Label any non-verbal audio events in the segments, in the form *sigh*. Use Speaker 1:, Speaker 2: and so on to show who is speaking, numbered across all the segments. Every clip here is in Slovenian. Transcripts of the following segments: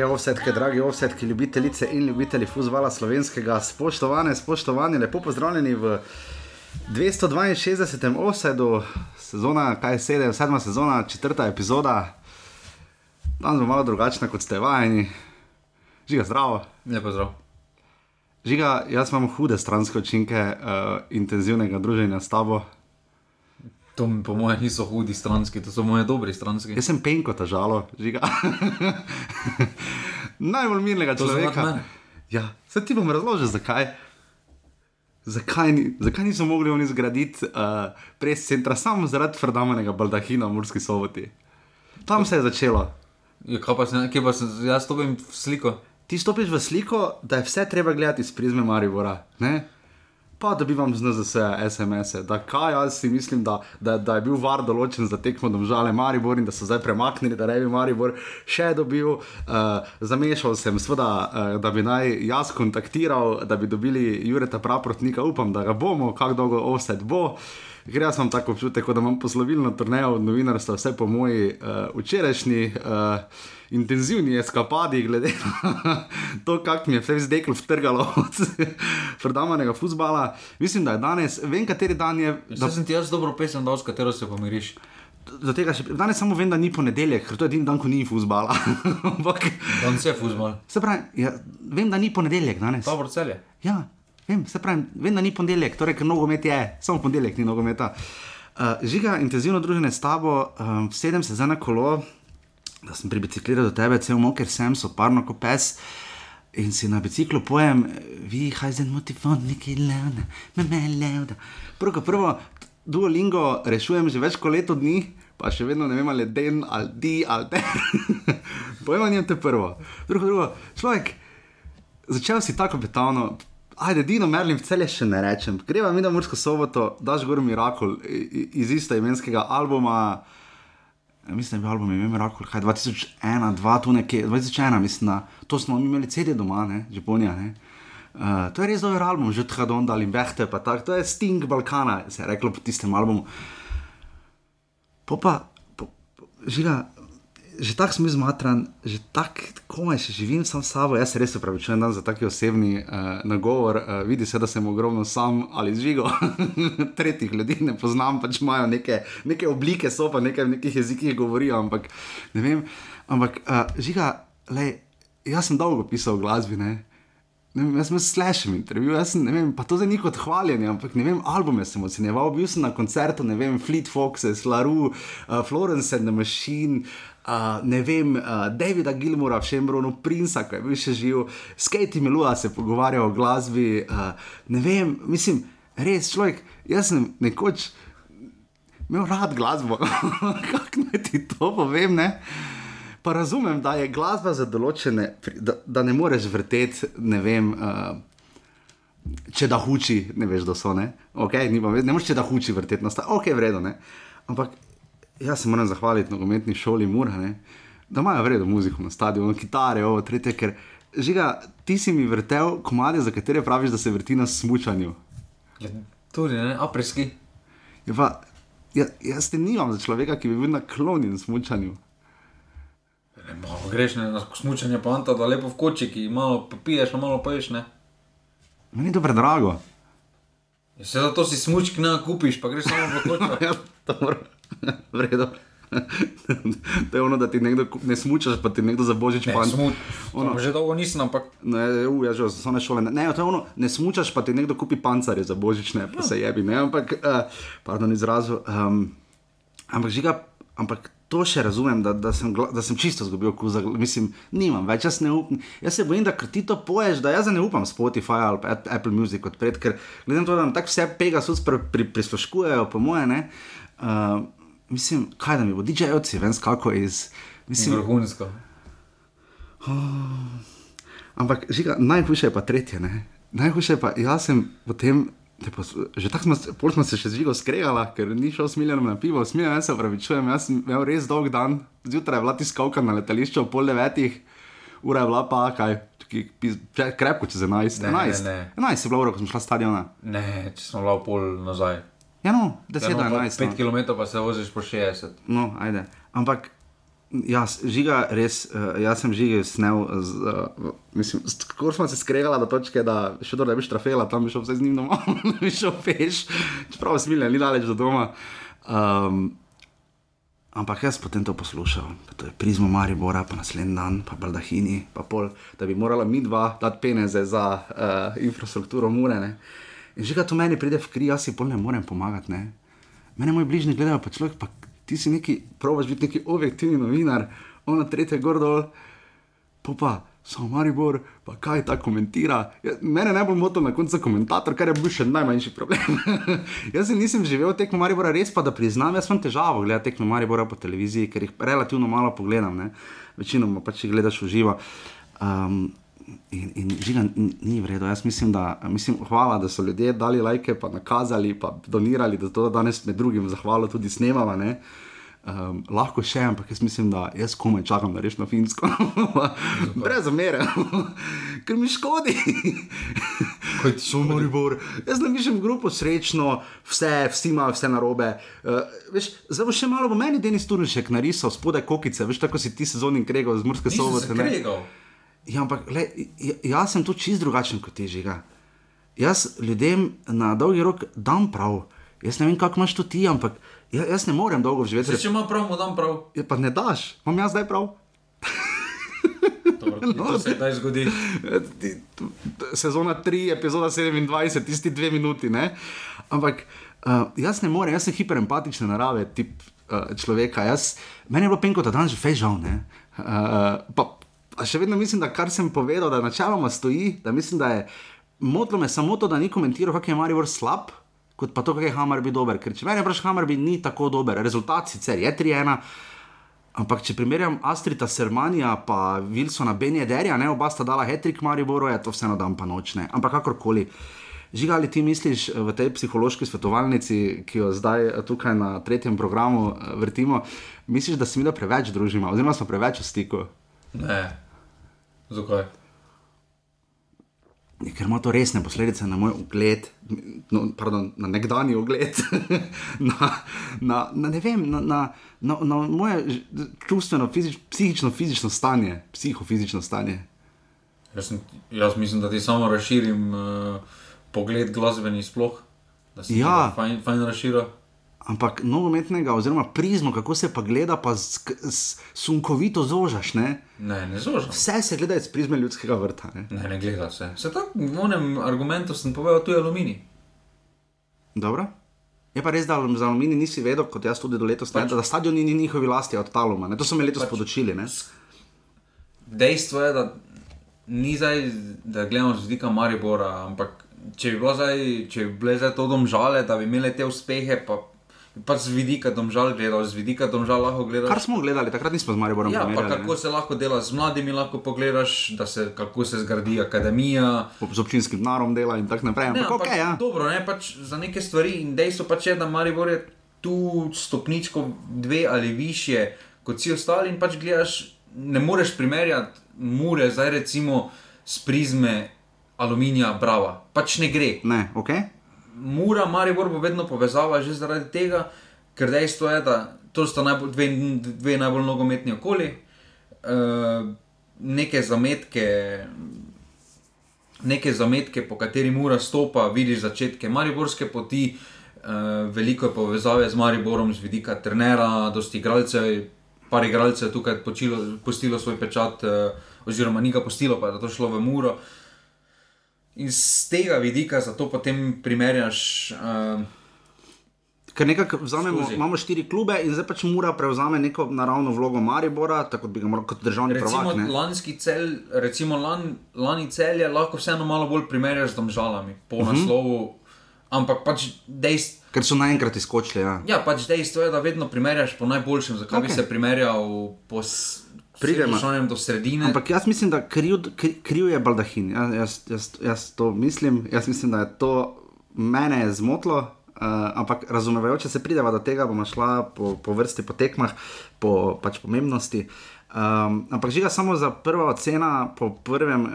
Speaker 1: Drage ovsetke, dragi ovsetke, ljubitelice in ljubitelji futbola slovenskega, spoštovane, spoštovani, lepo pozdravljeni v 262. offsetu, sezona, kaj sedem, sedma sezona, četrta epizoda. Danes bo malo drugačna, kot ste vajeni. Žiga, zdravo.
Speaker 2: Lepo zdrav.
Speaker 1: Žiga, jaz imam hude stranske učinke uh, intenzivnega druženja s tabo.
Speaker 2: To mi po mojem niso hudi stranski, to so moje dobri stranski.
Speaker 1: Jaz sem penko, ta žalo, žiga. Najbolj mirnega
Speaker 2: To
Speaker 1: človeka. Ja, se ti bom razložil, zakaj. Zakaj, ni, zakaj niso mogli oni zgraditi uh, pres centra samo zaradi Ferdamenega baldahina v Murski soboti? Tam se je začelo.
Speaker 2: Ja, kaj pa sem, kje pa sem, jaz stopim v sliko.
Speaker 1: Ti stopiš v sliko, da je vse treba gledati iz prizme Maribora. Ne? Pa dobivam z NZS SMS-e, da kaj jaz si mislim, da, da, da je bil var določen za tekmo domžale Maribor in da so zdaj premaknili, da ne bi Maribor še dobil. Uh, zamešal sem, sveda, uh, da bi naj jaz kontaktiral, da bi dobili Jureta Praprotnika, upam, da ga bomo, kako dolgo offset bo. Ker jaz imam tako občutek, da imam poslovilno turnejo od novinarstva, vse po moji uh, včerajšnji uh, intenzivni eskapadi, glede na *laughs* to, kako mi je vse zdeklo vtrgalo *laughs* od predavanega futbola. Mislim, da je danes, vem, kateri dan je. Da,
Speaker 2: Zdaj sem ti jaz dobro pesem dal, s katero se pomiriš.
Speaker 1: še, danes samo vem, da ni ponedeljek, ker to je edini dan, ko ni. *laughs* Ampak,
Speaker 2: Dan se fuzbol.
Speaker 1: se pravi, ja, vem, da ni ponedeljek danes.
Speaker 2: Dobro celje.
Speaker 1: Ja, vem, se pravi, vem, da ni ponedeljek, torej, ker nogomet je, samo ponedeljek ni nogometa. Uh, žiga, intenzivno druženje s tabo, um, sedem se za na kolo, da sem pribicikliral do tebe, cel moker sem, soparno kot pes. In si na biciklu pojem, vi hajzen motivon, neki levna, me me levna. Prvo, prvo, Duolingo rešujem že več kot leto dni, pa še vedno ne vem, ali je den, ali di, ali te. Pojma nimam te prvo. Drugo, drugo, človek, začel si tako betavno. Ajde, Dino Merlin, v celje še ne rečem. Greva mi na Mursko soboto, daš gor Mirakul iz ista imenskega albuma. Ja, Mislim, da je bil album ime Mirakul, kaj 2001, 2, tu nekje, 2001, mislim, da to smo imeli CD doma, ne, Japonija. Ne. Uh, to je res dober album, že od Hadonda ali Behte, pa tako, to je Sting Balkana, se je reklo po tistem albumu. Po pa, po, po, žiga, že tako sem bil zmatran, že tako komaj še živim sam s sabo. Jaz se res upravičujem za taki osebni uh, nagovor. Uh, vidi se, da sem ogromno sam ali zžigo. *laughs* Tretjih ljudi ne poznam, pač imajo neke, neke oblike, so pa nekaj v nekih jezikih govorijo, ampak ne vem. Ampak uh, žiga, lej, jaz sem dolgo pisal o glasbi. Ne? Ne vem, jaz sem slišal intervju, jaz sem, vem, pa to zdaj ni kot hvaljenje, ampak ne vem, albume sem ocenjeval, bil sem na koncertu, ne vem, Fleet Foxes, Laru, uh, Florence and the Machine. Uh, ne vem, uh, Davida Gilmora, Šembronu, Princa, ki je bil še živ, s Katie Melua se pogovarjal o glasbi. Uh, ne vem, mislim, res človek, jaz sem nekoč imel rad glasbo, *laughs* kako naj ti to povem. Ne? Pa razumem, da je glasba za določene, da, da ne moreš vrteti, ne vem. Uh, Če da huči, ne veš, da so ne. Okay, ne moreš, če da huči vrteti na stvari, ok, vredno. Ampak jaz se moram zahvaliti nogometni šoli Mura, ne? da imajo vredno muziko na stadionu, kitare, ovo, tretje, ker žiga, ti si mi vrtel komade, za katere praviš, da se vrti na smučanju.
Speaker 2: Ja, tudi, ne, apreski.
Speaker 1: Ja, pa, ja, jaz te nimam za človeka, ki bi bil naklonjen
Speaker 2: malo greš ne, na smučanje panta, da lepo v kočiki, malo popiješ, pa malo poješ, ne.
Speaker 1: Meni je to predrago.
Speaker 2: Ja, se zato si smučki ne kupiš, pa greš samo v kočo. *laughs*
Speaker 1: Ja, to mora, vredo. to je ono, da ti nekdo ne smučaš, pa ti nekdo za božič
Speaker 2: Ne,
Speaker 1: pan.
Speaker 2: smuč.
Speaker 1: Ono.
Speaker 2: Že dolgo nisem, ampak
Speaker 1: Ne, u, ja, že so ne šole. Ne, ne, to je ono, ne smučaš, pa ti nekdo kupi pancarje za božične, pa se jebi. Ne, ampak, uh, pardon, izrazu. Um, ampak žiga, ampak to še razumem, da, da, sem, da sem čisto izgubil gl- Mislim, nimam več, jaz ne upam. Jaz se bojim, da ti to poješ, da jaz ne upam Spotify ali Apple Music odpreti, ker glede na to, da nam tako vse Pegasus pri, pri, prisluškujejo, po moje, ne. Uh, mislim, kaj da mi bo, DJ-ovci, vem, kako iz. Mislim,
Speaker 2: vrhunsko.
Speaker 1: Ampak žiga, najhujše je pa tretje. Ne? Najhujše je pa, jaz sem potem, te pos- že tako smo, se- pol smo se še z žigo skregala, ker ni šel s Miljanom na pivo, s Miljanom se upravičujem, jaz sem imel res dolg dan, zjutraj je bila tiskalka na letališču ob pol devetih, ura je bila pa kaj, krepko čez 11,
Speaker 2: Ne,
Speaker 1: 11,
Speaker 2: ne, ne.
Speaker 1: 11 je bila ura, ko smo šla s stadiona.
Speaker 2: Ne, če smo lao pol nazaj.
Speaker 1: Ja, no, 10 do
Speaker 2: Ja, no, pa
Speaker 1: 11.
Speaker 2: 5
Speaker 1: no.
Speaker 2: km pa se voziš po 60.
Speaker 1: No, ajde. Ampak Ja, s- žiga, res, uh, jaz sem žiga snel. Z, uh, mislim, s- kako smo se skregali do točke, da še dobro, da bi štrafela, tam bi šel vse z njim domov, *laughs* bi šel peš, čeprav smilja, ni daleč do doma. Um, ampak jaz potem to poslušal, pa to je prizmo Maribora, pa naslednji dan, pa Baldahini, pa pol, da bi morala mi dva dati peneze za uh, infrastrukturo Murene. In že ga to meni pride v kri, jaz si pol ne morem pomagati. Ne? Mene moji bližnji gledajo, pa človek, pa ti si neki, probaš biti neki objektivni novinar, ona tretje gor dol, pa pa. Samo Maribor, pa kaj ta komentira. Ja, mene najbolj moti na koncu komentator, kar je bil še najmanjši problem. *laughs* jaz se nisem živel tekmo Maribora, res pa da priznam, jaz imam težavo gledati tekmo Maribora po televiziji, ker jih relativno malo pogledam, ne. večinoma pač jih gledaš v živo. Um, in, in žiga ni v redu. Jaz mislim, da mislim, hvala, da so ljudje dali lajke, pa nakazali, pa donirali, da to danes med drugim zahvalo tudi snemamo. ne. Um, lahko še, ampak jaz mislim, da jaz komaj čakam, da rečem na finsko. *laughs* Brez zamere, *laughs* ker mi škodi.
Speaker 2: Kaj ti
Speaker 1: So Maribor. Jaz ne mišem grupo srečno, vse, vsi imajo vse narobe. Uh, veš, zdaj bo še malo bo meni Denis Turnšek narisal spodaj kokice, veš, tako si ti sezonin kregal z Murske sobote. ne.
Speaker 2: kregal.
Speaker 1: Ja, ampak le, ja- jaz sem tu čist drugačen kot ti žiga. Jaz ljudem na dolgi rok dam prav. Jaz ne vem, kako imaš to ti, ampak ja, jaz ne morem dolgo živeti.
Speaker 2: Zdaj, če ima prav, mu dam prav.
Speaker 1: Ja, pa ne daš, imam jaz zdaj prav.
Speaker 2: Dobro, to *laughs* se kdaj zgodi.
Speaker 1: Eh, Sezona 3, epizoda 27, tisti dve minuti. Ne? Ampak uh, jaz ne morem, jaz sem hiperempatične narave, tip uh, človeka. Jaz, meni je bilo penko, da danes že fežal. Uh, pa, pa še vedno mislim, da kar sem povedal, da načeloma stoji, da mislim, da je motilo me samo to, da ni komentiral, kak je Maribor slab. Kot pa to, kako je Hamar bil dober. Ker če meni vprašaš, Hamar bi ni tako dober. Rezultat sicer je 3-1, Ampak, če primerjam Astrida Sermanija in Wilsona Benjederja, ne oba sta dala hetrik Mariboru, je to vseeno dan pa nočne. Ampak kakorkoli. Žiga, ali ti misliš eh, v tej psihološki svetovalnici, ki jo zdaj eh, tukaj na tretjem programu eh, vrtimo, misliš, da se mi da preveč družimo, oziroma smo preveč v stiku?
Speaker 2: Ne. Zakaj?
Speaker 1: Ker ima to resne posledice na moj ugled, no, pardon, na nekdanji ugled, *laughs* na, na, na, ne vem, na, na, na, na moje čustveno, fizič, psihično, fizično stanje, psihofizično stanje.
Speaker 2: Jaz, sem, jaz mislim, da ti samo razširim uh, pogled glasbeni sploh. Da se
Speaker 1: Ja.
Speaker 2: ti fajn, fajn razšira.
Speaker 1: Ampak nogometnega, oziroma prizmo, kako se pa gleda, pa sunkovito zožaš. Ne?
Speaker 2: Ne, ne zožam.
Speaker 1: Vse se gleda iz prizme ljudskega vrta. Ne?
Speaker 2: Ne, ne gleda se. Se tako v onem argumentu sem povedal, tu je aluminij.
Speaker 1: Dobro. Je pa res, da za aluminij nisi vedel, kot jaz tudi do letos, pač, ne, da stadion ni njihovi lasti od Taluma. Ne? To so me letos pač, podočili. Ne?
Speaker 2: Dejstvo je, da ni zdaj, da gledamo z vidika Maribora, ampak če bi, bilo zdaj, če bi bile zdaj to domžale, da bi imeli te uspehe, pa pač z vidika domžal gledal, z vidika domžal lahko gledaš.
Speaker 1: Kar smo gledali, takrat nismo z Mariborom
Speaker 2: Ja, pa
Speaker 1: primerjali,
Speaker 2: kako
Speaker 1: ne.
Speaker 2: se lahko dela z mladimi, lahko pogledaš, da se, kako se zgradi akademija.
Speaker 1: z občinskim narom dela in tako naprej.
Speaker 2: Ne,
Speaker 1: Ampak,
Speaker 2: ampak,
Speaker 1: okay, ja.
Speaker 2: Dobro, ne, pač za neke stvari in dejstvo pač je, da Maribor je tu stopničko dve ali više kot vsi ostali in pač gledaš, ne moreš primerjati mure zdaj recimo s prizme aluminija, brava. Pač ne gre.
Speaker 1: Ne, okay.
Speaker 2: Mura, Maribor bo vedno povezava že zaradi tega, ker dejstvo je, da to sta najbolj, dve, dve najbolj nogometni okoli, uh, neke zametke. Neke zametke, po kateri mora stopa, vidiš začetke Mariborske poti, uh, veliko je povezave z Mariborom, z vidika trenera, dosti igralcev, par igralcev je tukaj počilo, postilo svoj pečat, uh, oziroma ni ga postilo, pa je to šlo v Muro. In z tega vidika, zato potem primerjaš. Uh,
Speaker 1: Ker nekako vzamemo,
Speaker 2: Skozi.
Speaker 1: imamo štiri klube in zdaj pač mora prevzame neko naravno vlogo Maribora, tako bi ga moral kot državni
Speaker 2: recimo,
Speaker 1: prvak. ne.
Speaker 2: lanski cel, recimo lan, lani cel je lahko vseeno malo bolj primerjaš z domžalami po uh
Speaker 1: Mhm.
Speaker 2: -huh. naslovu, ampak pač dejstvo.
Speaker 1: Ker so naenkrat izkočili. Ja.
Speaker 2: Ja, pač dejstvo je, da vedno primerjaš po najboljšem. Zakaj okay. Bi se primerjal po
Speaker 1: Pridemo.
Speaker 2: do sredine?
Speaker 1: Ampak jaz mislim, da kriv, kri- kriv je Baldahin. Ja, jaz, jaz, jaz to mislim, jaz mislim, da je to mene je zmotilo. Uh, ampak razumevajoče se prideva do tega, bomo šla po, po vrsti, po tekmah, po pač pomembnosti. Um, ampak žiga samo za prva ocena po, prvem, uh,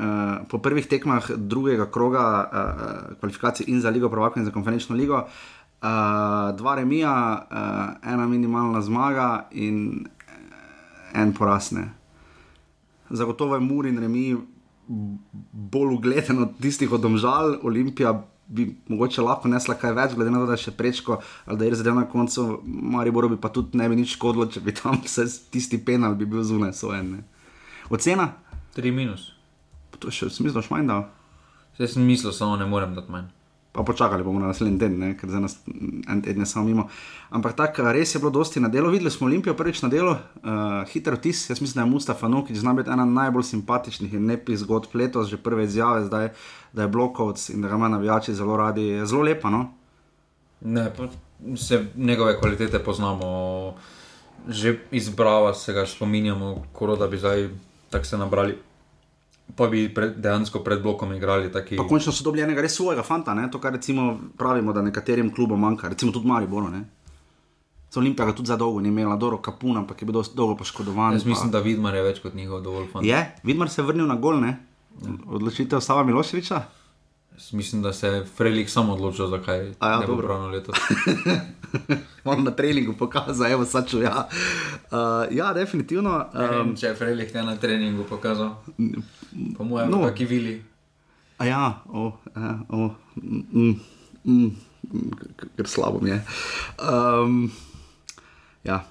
Speaker 1: po prvih tekmah drugega kroga uh, kvalifikacij in za Ligo Prvakov in za konferenčno ligo. Uh, dva remija, uh, ena minimalna zmaga in en porasne. Zagotovo je Muri in Remi bolj ugleden od tistih od domžal, Olimpija bi mogoče lahko nesla kaj več, glede na to, da je še prečko, ali da je zdaj na koncu, Maribor bi pa tudi ne bi nič škodilo, če bi tam *laughs* vse tisti penal bi bil zunaj sojen. Ocena?
Speaker 2: 3 minus.
Speaker 1: To je še v smislu šmajn dal.
Speaker 2: Jaz sem mislil, samo ne morem dati manj.
Speaker 1: Pa počakali bomo na naslednji teden, ne? ker za nas en teden je samo mimo. Ampak tako, res je bilo dosti na delu. Videli smo Olimpijo prvič na delu, uh, hiter vtis. Jaz mislim, da je Mustafa Nuki zna biti ena najbolj simpatičnih in lepih zgodb letos, že prve izjave, zdaj, da je blokovc in da ga ima navijači zelo radi. Je zelo lepa, no?
Speaker 2: Ne, se njegove kvalitete poznamo, že izbrava se ga spominjamo, kot da bi zdaj tako se nabrali. Pa bi pred, dejansko pred blokom igrali taki.
Speaker 1: Pa končno so dobili enega res svojega fanta, ne? to kar pravimo, da nekaterim klubom manjka, recimo tudi Mariboru. ne. Za Olimpijo ga tudi za dolgo ni imela, dobro kapuna, ampak je bil dolgo poškodovan.
Speaker 2: Jaz
Speaker 1: pa-
Speaker 2: mislim, da Vidmar je več kot njihov dovolj fan.
Speaker 1: Je, Vidmar se je vrnil na gol, ne? Odločitev Sava Miloševiča.
Speaker 2: Mislim, da se je Frelik sam odločil, zakaj
Speaker 1: A ja,
Speaker 2: ne
Speaker 1: dobro.
Speaker 2: pravno leto. *laughs*
Speaker 1: Malo na treningu pokazal, evo, saču, ja. Uh, ja, definitivno. Um,
Speaker 2: Um, če je Frelik ne na treningu pokazal, po mojem,
Speaker 1: No.
Speaker 2: pa kivili.
Speaker 1: a ja, o, ja, o, mm, mm, mm, k- ker slabo mi je. Um, ja.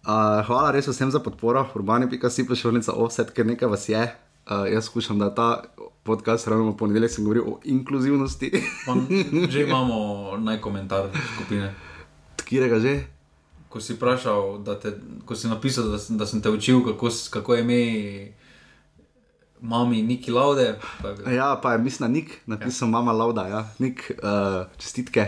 Speaker 1: Uh, hvala res vsem za podporo, urbani.si prešilnica offset, ker nekaj vas je. Uh, jaz skušam, da ta podcast, ravno ponedeljek sem govoril o inkluzivnosti.
Speaker 2: Pa Že *laughs* imamo najkomentar skupine.
Speaker 1: Kjerega že?
Speaker 2: Ko si vprašal, te, ko si napisal, da, sem- da sem te učil, kako, kako je ime mami Niki Laude. pa je
Speaker 1: Ja, pa je mislim, Nik napisal, ja. mama Lauda, ja. Nik, uh, čestitke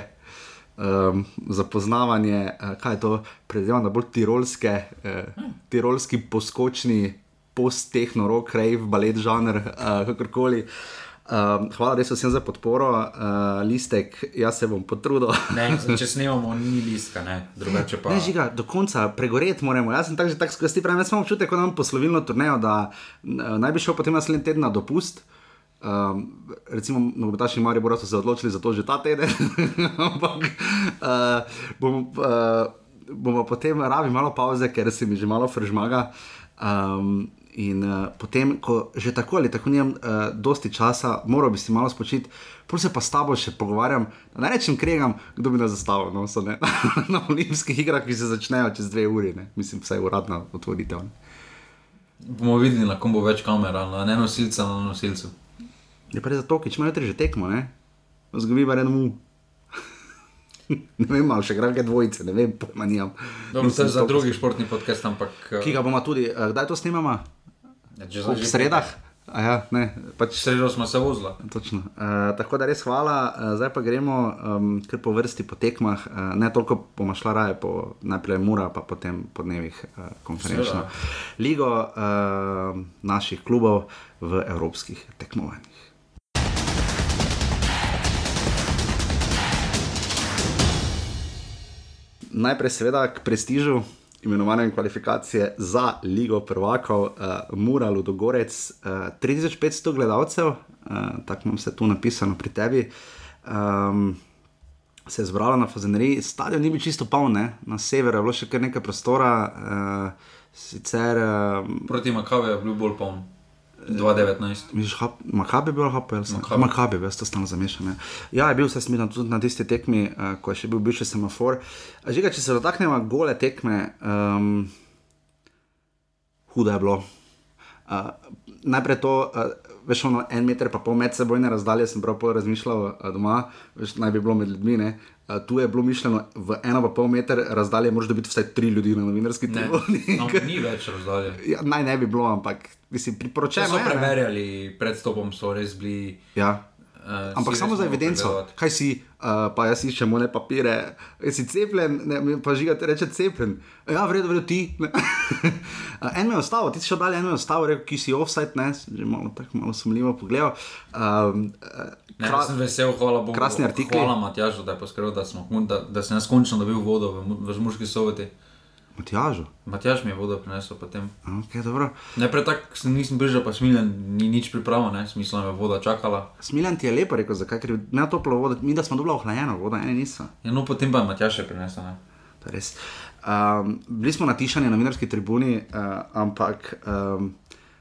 Speaker 1: um, za poznavanje, uh, kaj je to, predvidevam, da bolj tirolske, uh, tirolski poskočni, post-tehno, rock, rave, balet, žanr, uh, kakorkoli. Um, hvala res vsem za podporo, uh, listek, jaz se bom potrudil. *laughs*
Speaker 2: Ne, če *laughs* snemamo, ni listka, ne, drugače pa.
Speaker 1: Ne, žiga, do konca pregoreti moramo. Jaz sem tako že tako skozi pravim, jaz imam občutek, da imam poslovilno turnejo, da uh, naj bi šel potem naslednji teden na dopust. Um, recimo, nogometaši Maribora so se odločili za to že ta teden, *laughs* ampak uh, bomo, uh, bomo potem rabi malo pauze, ker se mi že malo fržmaga. Um, in uh, potem, ko že tako ali tako nimam uh, dosti časa, moral bi si malo spočiti, pol se pa s tabo še pogovarjam, ne rečem kregam, kdo bi nas zastavil no, so, ne, *laughs* na olimpijskih igrah, ki se začnejo čez dve uri, ne. mislim, vsaj uradna otvoritev. Ne.
Speaker 2: Bomo videli, na kom bo več kamer, na ne nosilca, na nosilcu.
Speaker 1: Je pa res zato, ker če imajo že tekmo, ne, zgubi pa eno mu. *laughs* ne vem, ali še granke dvojice, ne vem, pojma nimam.
Speaker 2: Dobro, to je za drugi športni podcast, ampak. eh,
Speaker 1: Ki ga bomo tudi, kdaj to snimamo?
Speaker 2: Ja,
Speaker 1: V sredah? Ja, ne, pač
Speaker 2: Sredo smo se vozili.
Speaker 1: Točno. Uh, tako da res hvala, uh, zdaj pa gremo um, kar po vrsti po tekmah. Uh, ne toliko bomo šla raje po najprej Mura, pa potem po dnevih uh, konferenčno
Speaker 2: Seveda.
Speaker 1: ligo uh, naših klubov v evropskih tekmovanjih. Najprej, seveda, k prestižu, imenovanjem kvalifikacije za Ligo prvakov, uh, Mura, Ludogorec, uh, 3500 gledalcev, uh, tako imam se tu napisano pri tebi. Um, Se je zbralo na Fazeneriji, stadion ni bil čisto poln, na severu je bilo še kar nekaj prostora, uh, sicer, uh,
Speaker 2: Proti Makavu je bil bolj poln. 2019.
Speaker 1: misliš, hap, Makabe je bil ali Hapel?
Speaker 2: Maccabi.
Speaker 1: Makabe, jaz to stalno zamešam. ja. Ja, je bil se smiren tudi na tisti tekmi, uh, ko je še bil bivši semafor. A Žiga, če se dotaknemo gole tekme, um, hudo je bilo. Uh, najprej to, uh, veš, ono en meter, pa pol medsebojne razdalje, sem prav razmišljal uh, doma, veš, naj bi bilo med ljudmi. Ne? Uh, tu je bilo mišljeno, v eno pa pol meter razdalje, moraš dobiti vsaj tri ljudi na novinarski
Speaker 2: Ne,
Speaker 1: tribuni.
Speaker 2: no, *laughs* ni več razdalje.
Speaker 1: Ja, naj ne bi bilo, ampak mislim,
Speaker 2: so
Speaker 1: je. ne.
Speaker 2: preverjali pred stopom, so res bili.
Speaker 1: Ja.
Speaker 2: Uh,
Speaker 1: Ampak samo za evidenco, kaj si, uh, pa jaz iščem one papire, "E, si cepljen, ne, pa žiga ti reče cepljen. Ja, v redu, v redu ti. ne." Uh, *laughs* en me je ostal, ti si še dalje, en me je ostal, rekel, ki si offside, ne, že malo, tako malo sumljivo pogledal. Um,
Speaker 2: Ne, jaz sem vesel, hvala Bogu.
Speaker 1: krasni artikli.
Speaker 2: Hvala Matjažu, da je poskrbel, da, smo, da, da sem jaz končno dobil vodo v, v Žmurski soboti.
Speaker 1: Matjažu.
Speaker 2: Matjaž mi je vodo prinesel potem.
Speaker 1: Okay, dobro.
Speaker 2: Najprej tako sem- nisem bil, pa smiljen, ni nič pripravo, ne, smisla me voda čakala.
Speaker 1: Smiljan ti je lepo rekel, zakaj, ker ne toplo vodo, mi da smo dobili ohlajeno vodo, eni niso.
Speaker 2: Ja, no, potem pa je Matjaž še prinesel. Ne.
Speaker 1: To je res. Um, bili smo natišani na novinarski tribuni, uh, ampak um,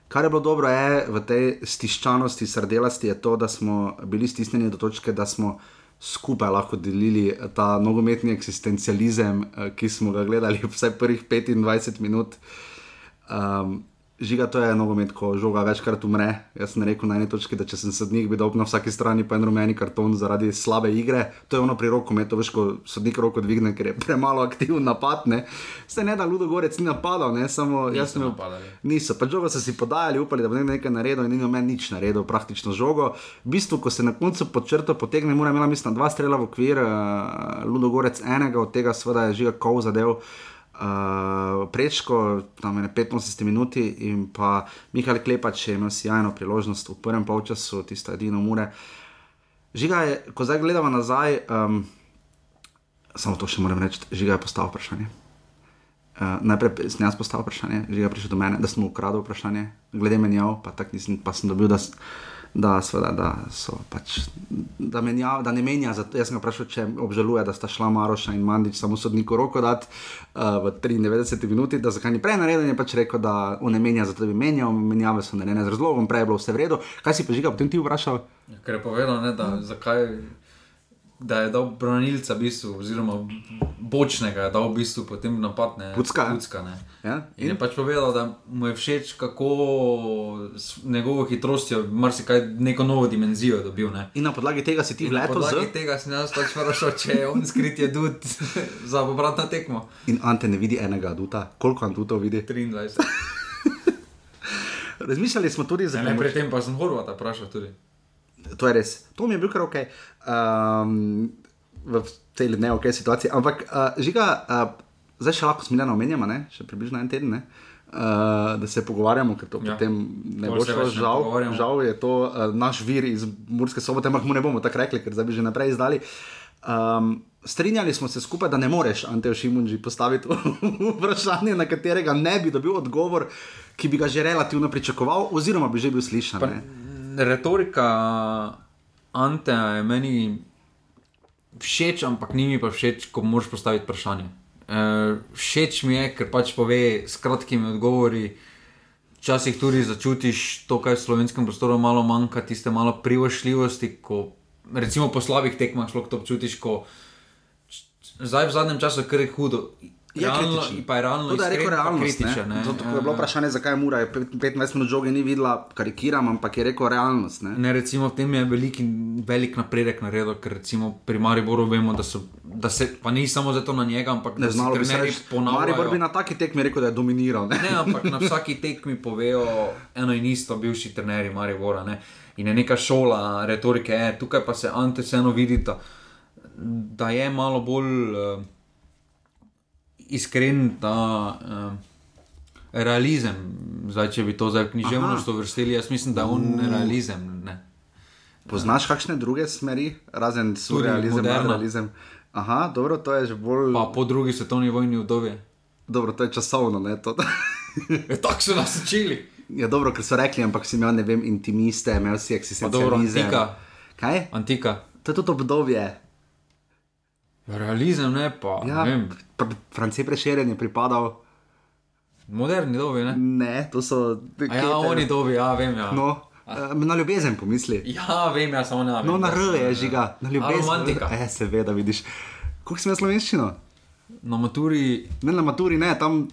Speaker 1: kar je bilo dobro je, v tej stiščanosti, srdelasti, je to, da smo bili stisnjeni do točke, da smo skupaj lahko delili ta nogometni eksistencializem, uh, ki smo ga gledali *laughs* vsaj prvih 25 minut. Um, Žiga, to je nogomet, ko žoga večkrat umre. Jaz sem rekel na eni točki, da če sem sodnik, bi dal na vsaki strani pa en rumeni karton zaradi slabe igre. To je ono pri roku, to veš, ko sodnik roko dvigne, ker je premalo aktiven napad. Ne. Se ne da Ludo Gorec ni napadal, ne samo jaz sem
Speaker 2: napadali.
Speaker 1: Niso, pa žogo so si podajali, upali, da bo nekaj naredil in ni noben nič naredil, praktično žogo. V bistvu, ko se na koncu pod črto potegne, mora imela mislim dva strela v okvir, uh, Ludo Gorec enega, od tega seveda je žiga kov zadev uh, prečko, tam je 85 minut, in pa Mihajl Klepač je imel sjajno priložnost v prvem polčasu, tisto edino mure. Žiga je, ko zdaj gledamo nazaj, um, samo to še moram reči, žiga je postavil vprašanje. Uh, najprej sem jaz postavil vprašanje, žiga je prišel do mene, da sem ukradel vprašanje, glede menjav, pa, pa sem dobil, da da, sveda, da, pač, da, menja, da ne menja. Zato, jaz sem vprašal, če obžaluje, da sta šla Maroša in Mandič samo sodniku roko dati uh, v 93 minuti, da zakaj ni prej naredil, je pač rekel, da on ne menja, zato bi menjal, menjave so narejene z razlogom, prej je bilo vse v redu. Kaj si pa že ga potem ti vprašal?
Speaker 2: Ker je povedal, ne, da, zakaj da je dal branilca, v bistvu, oziroma bočnega, da je v bistvu potem napadne.
Speaker 1: Pucka.
Speaker 2: Pucka ja? in? in je pač povedal, da mu je všeč, kako s njegovo hitrostjo marsikaj neko novo dimenzijo dobil. Ne?
Speaker 1: In na podlagi tega si ti vlekel.
Speaker 2: Na podlagi z... tega si jaz pač vprašal, če je on skrit je dud za obratno tekmo.
Speaker 1: In Ante ne vidi enega duta, koliko Antutov vidi?
Speaker 2: 23. *laughs*
Speaker 1: Razmišljali smo tudi za.
Speaker 2: Ne, predtem pa sem Horvata vprašal tudi
Speaker 1: to je res, to mi je bil kar ok. Um, v tej ne ok situaciji. Ampak uh, žiga, uh, zdaj še lahko smiljeno omenjamo, ne? še približno en teden. Ne? Uh, da se pogovarjamo, ker to ja. potem ne bo šlo. Žal, žal je to uh, naš vir iz Murske sobote, ampak mu ne bomo tako rekli, ker zdaj bi že naprej izdali. Um, strinjali smo se skupaj, da ne moreš Antejo Šimunži postaviti *laughs* vprašanje, na katerega ne bi dobil odgovor, ki bi ga že relativno pričakoval, oziroma bi že bil slišan. Pa,
Speaker 2: retorika Ante je meni všeč, ampak ni mi pa všeč, ko moraš postaviti vprašanje. E, všeč mi je, ker pač pove s kratkimi odgovori. Včasih tudi začutiš to, kar v slovenskem prostoru malo manjka, tiste malo privošljivosti, ko recimo po slabih tekmah sploh to občutiš, ko zdaj v zadnjem času je kar hudo. Je realno, pa je realno,
Speaker 1: da je rekel realnost. Ne? Zato je bilo vprašanje, zakaj mora 25 minut žoge ni videla, karikiram, ampak je rekel realnost. Ne?
Speaker 2: Ne, recimo, v tem je veliki, velik napredek naredil, ker recimo pri Mariboru vemo, da, so, da se, pa ni samo zato na njega, ampak
Speaker 1: ne znalo bi se reči, Maribor bi na taki tekmi rekel, da je dominiral.
Speaker 2: Ne, ne ampak na vsaki tekmi povejo eno in isto, bivši trenerji Maribora. Ne? In je neka šola retorike, je, tukaj pa se Ante vseeno vidi, da, da je malo bolj. Uh, iskren ta uh, realizem. Zdaj, če bi to za književnost uvrstili, jaz mislim, da on uh. realizem. Ne.
Speaker 1: Poznaš kakšne druge smeri, razen surrealizem, realizem? Aha, dobro, to je že bolj.
Speaker 2: Pa po drugi svetovni vojni vdovje.
Speaker 1: Dobro, to je časovno, ne to.
Speaker 2: je *laughs* tako so nas učili.
Speaker 1: Ja, dobro, ker so rekli, ampak si imel, ne vem, intimiste, imel si eksistencializem.
Speaker 2: Antika.
Speaker 1: Kaj?
Speaker 2: Antika.
Speaker 1: To je tudi obdobje.
Speaker 2: Realizem ne pa.
Speaker 1: Ja, pr Franci preširjen je pripadal.
Speaker 2: Moderni dobi, ne?
Speaker 1: Ne, to so.
Speaker 2: Ja, oni dobi, ja, vem. Ja.
Speaker 1: No. Uh, na ljubezen pomisli.
Speaker 2: Ja, vem, ja, samo na.
Speaker 1: No, na R je žiga, na ljubezen.
Speaker 2: Romantika.
Speaker 1: E, seveda, vidiš. Kako si imel slovenščino?
Speaker 2: Na maturi.
Speaker 1: Ne, na maturi ne, tam,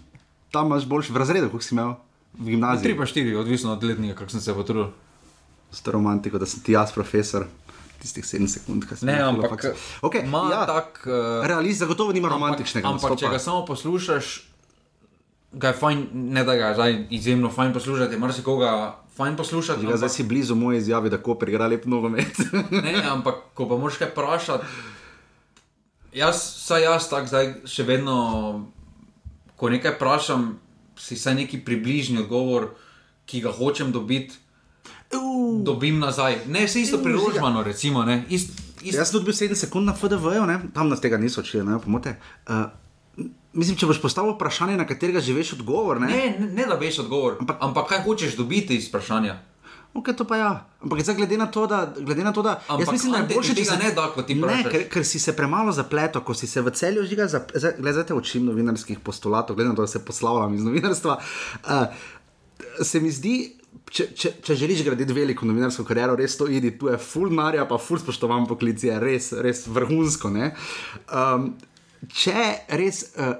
Speaker 1: tam imaš boljši v razredu, kot si imel v gimnaziji.
Speaker 2: 3 pa 4, odvisno od letnika, kako sem se potrudil.
Speaker 1: S to romantiko, da sem ti jaz profesor tistih 7 sekund, ki
Speaker 2: sem jih videl. Ampak
Speaker 1: okay, ja,
Speaker 2: tak, uh,
Speaker 1: realist zagotovo nima romantičnega.
Speaker 2: Ampak, ampak če ga samo poslušaš, ga je fajn, ne da ga je zdaj izjemno fajn poslušati, marsikoga fajn poslušati.
Speaker 1: Ja, ampak, zdaj si blizu moje izjave, da Koper igra lep nogomet. *laughs*
Speaker 2: ne, ampak ko pa moraš kaj vprašati, jaz, saj jaz tak zdaj še vedno, ko nekaj vprašam, si saj neki približni odgovor, ki ga hočem dobiti. Uh. Dobim nazaj, ne se isto priložmano, recimo. Ist,
Speaker 1: ist... Jaz sem dobil 7 sekund na FDV, tam nas tega niso učili, ne pomote. Uh, mislim, če boš postavil vprašanje, na katerega že veš odgovor.
Speaker 2: Ne, ne, ne, ne da veš odgovor, ampak, ampak kaj hočeš dobiti iz vprašanja.
Speaker 1: Ok, to pa ja. Ampak zdaj, glede na to, da, glede na to, da jaz
Speaker 2: Ampak
Speaker 1: mislim, da je boljše, če se
Speaker 2: ne da, kot ti
Speaker 1: ne,
Speaker 2: vprašaš.
Speaker 1: ker, ker si se premalo zapletel, ko si se v celju žiga, zdaj te učim novinarskih postulatov, glede na to, da se poslavljam iz novinarstva. Uh, se mi zdi, če, če, če želiš graditi veliko novinarsko kariero, res to idi, tu je full marja, pa full spoštovan poklic, je res, res vrhunsko. ne. Um, če res, uh,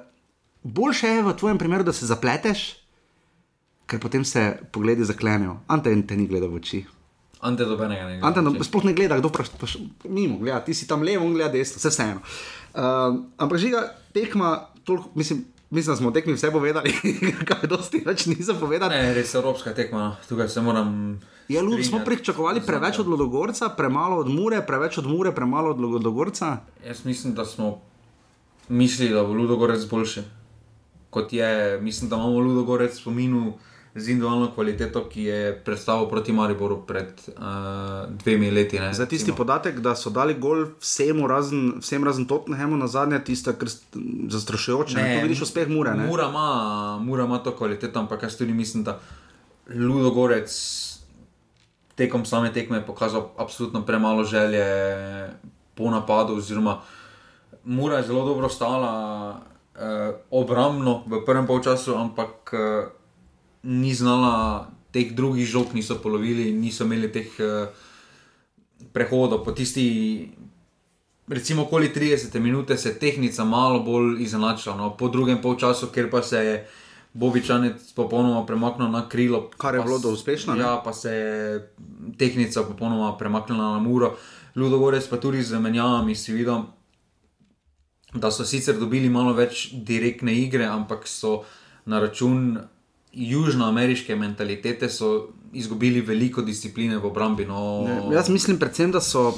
Speaker 1: boljše je v tvojem primeru, da se zapleteš, ker potem se pogledi zaklenejo. Ante te ni gledal v oči.
Speaker 2: Ante dobenega ne.
Speaker 1: Ante no, sploh ne gleda, kdo praš, praš, mimo gleda, ti si tam levo, on gleda desno, vse vseeno. Um, ampak žiga tekma, toliko, mislim, mislim, da smo tekmi vse povedali, *laughs* kaj dosti več niso povedali.
Speaker 2: Ne, res evropska tekma, no. tukaj se moram.
Speaker 1: Je lud, smo
Speaker 2: strinjati.
Speaker 1: pričakovali preveč od Lodogorca, premalo od Mure, preveč od Mure, premalo od Lodogorca.
Speaker 2: Jaz mislim, da smo mislili, da bo Ludogorec boljši. Kot je, mislim, da imamo Ludogorec v spominu z individualno kvaliteto, ki je predstavil proti Mariboru pred uh, dvemi leti. Ne,
Speaker 1: Za tisti
Speaker 2: recimo.
Speaker 1: podatek, da so dali gol vsemu razen, vsem razen Tottenhamu na zadnje, tista kar st- zastrašujoče. Ne, tu vidiš uspeh Mure. Ne?
Speaker 2: Mura ima, Mura ima to kvaliteto, ampak jaz tudi mislim, da Ludogorec tekom same tekme je pokazal absolutno premalo želje po napadu, oziroma Mura je zelo dobro stala eh, obrambno v prvem polčasu, ampak eh, ni znala teh drugih žog, niso polovili, niso imeli teh eh, prehodov po tisti recimo okoli 30 minut se je tehnica malo bolj izenačila, no, po drugem polčasu, ker pa se je Bobičanec popolnoma premaknil na krilo.
Speaker 1: Kar je bilo do uspešno, ne?
Speaker 2: Ja, pa se je tehnica popolnoma premaknila na muro. Ludogorec pa tudi z menjavami si videl, da so sicer dobili malo več direktne igre, ampak so na račun južnoameriške mentalitete so izgubili veliko discipline v obrambi. No,
Speaker 1: Ne, Jaz mislim predvsem, da so.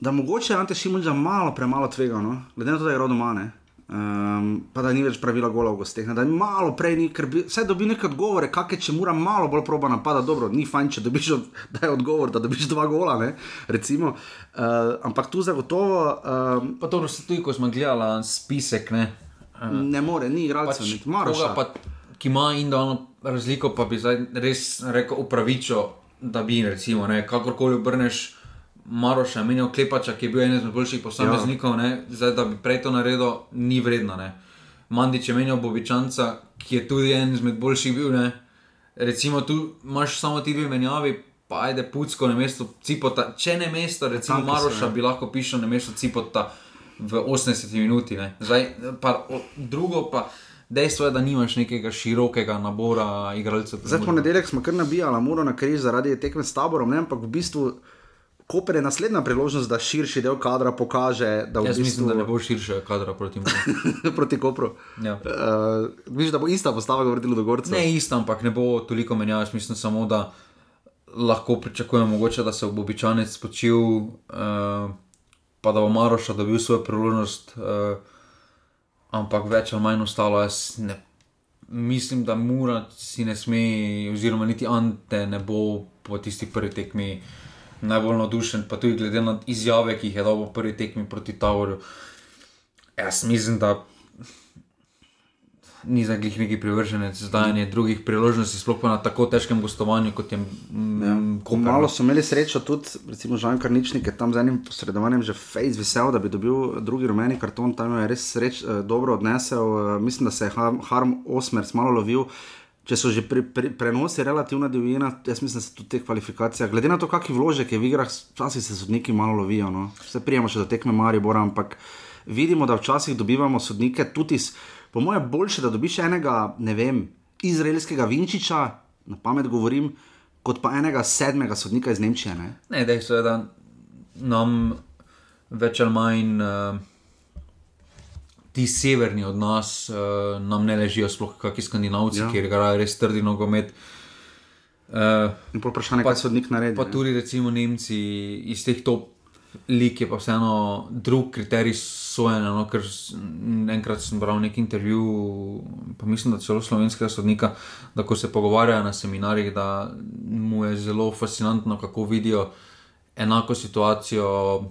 Speaker 1: Da mogoče Ante Šimunča malo premalo tvega, no? glede na to, da je rodoma ne. Um, pa da ni več pravila gola v gosteh, ne, da je malo prej, ni, ker bi vse dobil neke odgovore, kakšne če mora malo bolj proba napada, dobro, ni fajn, če dobiš od, da odgovor, da dobiš dva gola, ne, recimo. Uh, ampak tu zagotovo um,
Speaker 2: Pa dobro, se tudi, ko smo gledali spisek, ne.
Speaker 1: ne more, ni igralcev,
Speaker 2: Pač,
Speaker 1: Maroša.
Speaker 2: koga pa, ki ima individualno razliko, pa bi zdaj res rekel upravičo, da bi recimo, ne, kakorkoli obrneš. Maroša, menjal Klepača, ki je bil eden izmed boljših posameznikov, ja. zdaj da bi prej to naredil, ni vredno. Ne. Mandič je menjal Bobičanca, ki je tudi eden izmed boljših bil. Ne. Recimo tu imaš samo ti dve menjavi, pa ajde pucko na mesto Cipota. Če ne mesto, recimo
Speaker 1: Tanko se,
Speaker 2: Maroša,
Speaker 1: ja.
Speaker 2: bi lahko pišel na mesto Cipota v 80 minuti. ne. Zdaj, pa, o, drugo pa dejstvo je, da nimaš nekega širokega nabora igralcev.
Speaker 1: Zdaj, ponedeljek smo kar nabijali, mora na križ zaradi tekme s taborom, ne, ampak v bistvu Koper je naslednja priložnost, da širši del kadra pokaže, da v
Speaker 2: Jaz
Speaker 1: bistvu
Speaker 2: mislim, da ne bo širše kadra proti *laughs*
Speaker 1: proti Kopru.
Speaker 2: Ja.
Speaker 1: Uh, Viš, da bo ista postava govorila do Gorca.
Speaker 2: Ne isto, ampak ne bo toliko menjav. Jaz mislim samo, da lahko pričakujemo, mogoče, da se bo običajnec spočil, uh, pa da bo Maroša dobil svojo priložnost, uh, ampak več ali manj ostalo. Ne, mislim, da Mura si ne sme, oziroma niti Ante ne bo po tisti prvi tekmi najbolj navdušen, pa tudi glede na izjave, ki jih je dal v prvi tekmi proti Tavorju. Jaz mislim, da ni za njih neki privrženec zdajanje drugih priložnosti, sploh pa na tako težkem gostovanju, kot je mm,
Speaker 1: Ko malo so imeli srečo, tudi recimo Žan Karničnik je tam z enim posredovanjem že fejs vesel, da bi dobil drugi rumeni karton, tam je res sreč, eh, dobro odnesel. eh, Mislim, da se je Har- Harm Osmers malo lovil. Če so že pri, pri, prenosi relativna divjina, jaz mislim, da se tudi te kvalifikacije, glede na to, kakšen vložek je v igrah, včasih se sodniki malo lovijo. No. Vse prijemo še do tekme Maribora, ampak vidimo, da včasih dobivamo sodnike tudi iz, po mojem, boljše, da dobiš enega, ne vem, izraelskega Vinčiča, na pamet govorim, kot pa enega sedmega sodnika iz Nemčije. Ne?
Speaker 2: Ne, dejstvo je, da nam več ali manj uh, ti severni od nas uh, nam ne ležijo, sploh kakšni skandinavci,
Speaker 1: Ja.
Speaker 2: kjer igrajo res trdi nogomet. Uh,
Speaker 1: In pol vprašanje, kaj sodnik naredi.
Speaker 2: Pa
Speaker 1: ne.
Speaker 2: tudi recimo Nemci iz teh top lig je pa vseeno drug kriterij sojenja. No, ker enkrat sem bral nek intervju, pa mislim, da celo slovenskega sodnika, da ko se pogovarjajo na seminarjih, da mu je zelo fascinantno, kako vidijo enako situacijo.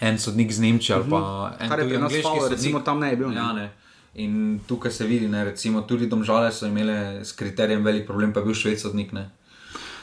Speaker 2: En sodnik z Nemčije ali pa en
Speaker 1: Mhm. Kar je
Speaker 2: tuji
Speaker 1: pri nas
Speaker 2: angleški
Speaker 1: faul,
Speaker 2: sodnik.
Speaker 1: recimo tam ne je bil, ne.
Speaker 2: Ja, ne. In tukaj se vidi, ne, recimo, tudi domžale so imele s kriterijem velik problem, pa je bil šved sodnik. Ne.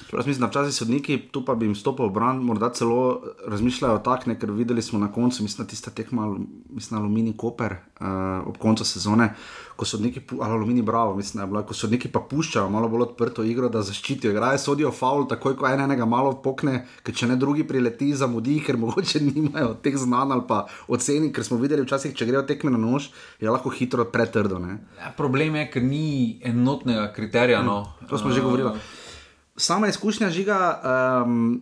Speaker 1: Čeprav mislim, da včasih sodniki, tu pa bi jim stopil v bran, morda celo razmišljajo tako, ker videli smo na koncu, mislim, da tista tekma, mislim, Alumini Koper uh, ob koncu sezone, ko sodniki, ali Alumini Bravo, mislim, da je bilo, ko sodniki pa puščajo malo bolj odprto igro, da zaščitijo, igrajo, sodijo faul, takoj ko en enega malo pokne, ker če ne drugi prileti, zamudi, ker mogoče *laughs* nimajo teh znanj ali pa oceni, ker smo videli včasih, če grejo tekme na nož, je lahko hitro pretrdo. Ne.
Speaker 2: Ja, problem je, ker ni enotnega kriterija. No.
Speaker 1: To smo že govorili. Sama izkušnja žiga, um,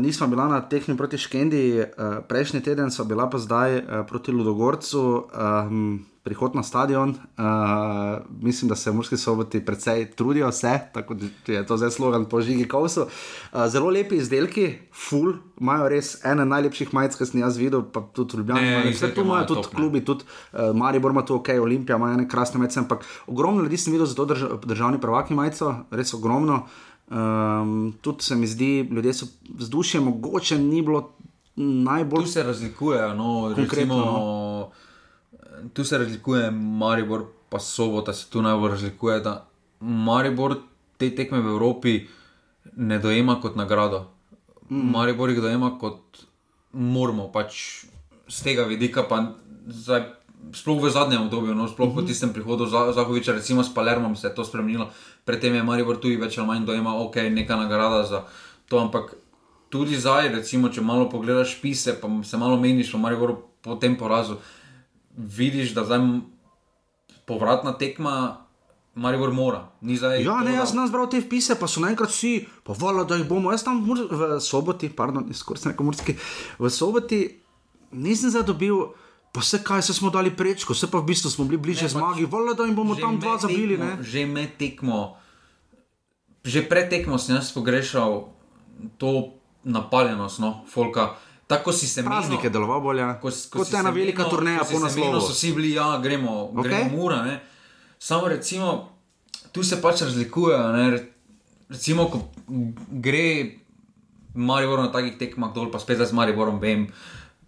Speaker 1: nismo bila na tekmi proti Škendi, uh, prejšnji teden so bila pa zdaj uh, proti Ludogorcu, um, prihod na stadion. Uh, mislim, da se v Murski soboti precej trudijo, vse, tako da je to zdaj slogan po žigi Kovsu. Uh, zelo lepi izdelki, full, imajo res ene najlepših majic, ki sem jaz videl, pa tudi imajo. Vse tu imajo tudi
Speaker 2: top,
Speaker 1: klubi, tudi uh, Maribor ima tu ok, Olimpija ima ene krasne majice, ampak ogromno ljudi sem videl za to drž državni prvaki majico, res ogromno. Um, tudi se mi zdi, ljudje so vzdušje, mogoče ni bilo najbolj.
Speaker 2: Tu se razlikujejo. No,
Speaker 1: Konkretno,
Speaker 2: recimo, Tu se razlikuje Maribor, pa sobota se tu najbolj razlikuje. Da Maribor te tekme v Evropi ne dojema kot nagrado. Mm. Maribor jih dojema kot moramo, pač z tega vidika. Pa zdaj, sploh v zadnjem obdobju, no, sploh mm -hmm. po tistem prihodu Za- Zahoviča, recimo s Palermom, se je to spremenilo. Predtem je Maribor tudi več ali manj dojema, ok, neka nagrada za to, ampak tudi zdaj, recimo, če malo pogledaš spise, pa se malo meniš o Mariboru po tem porazu, vidiš, da zdaj povratna tekma Maribor mora. Ni zdaj
Speaker 1: Ja,
Speaker 2: to,
Speaker 1: ne, jaz sem zbral te vpise, pa so naenkrat vsi, pa vola, da jih bomo. Jaz tam v, soboti, pardon, *laughs* skoraj sem rekel v soboti nisem zadobil. Pa vse kaj, se smo dali prečko, vse pa v bistvu smo bili bliže
Speaker 2: Ne, pač
Speaker 1: zmagi, vola, da jim bomo tam dva zabili.
Speaker 2: tekmo-
Speaker 1: Ne?
Speaker 2: Že med tekmo, že pred tekmo sem jaz pogrešal to napaljenost, no, folka. Tako si se
Speaker 1: Praznik je
Speaker 2: menil-
Speaker 1: deloval bolje,
Speaker 2: ko, s- ko
Speaker 1: kot ena velika
Speaker 2: menil-
Speaker 1: turneja
Speaker 2: ko
Speaker 1: po
Speaker 2: menil,
Speaker 1: naslovu.
Speaker 2: So vsi bili, ja, gremo,
Speaker 1: Ok.
Speaker 2: gremo mura. Ne. Samo recimo, tu se pač razlikujejo. Ne. Re- Recimo, ko gre Maribor na takih tekmah dol, pa spet z Mariborom vem.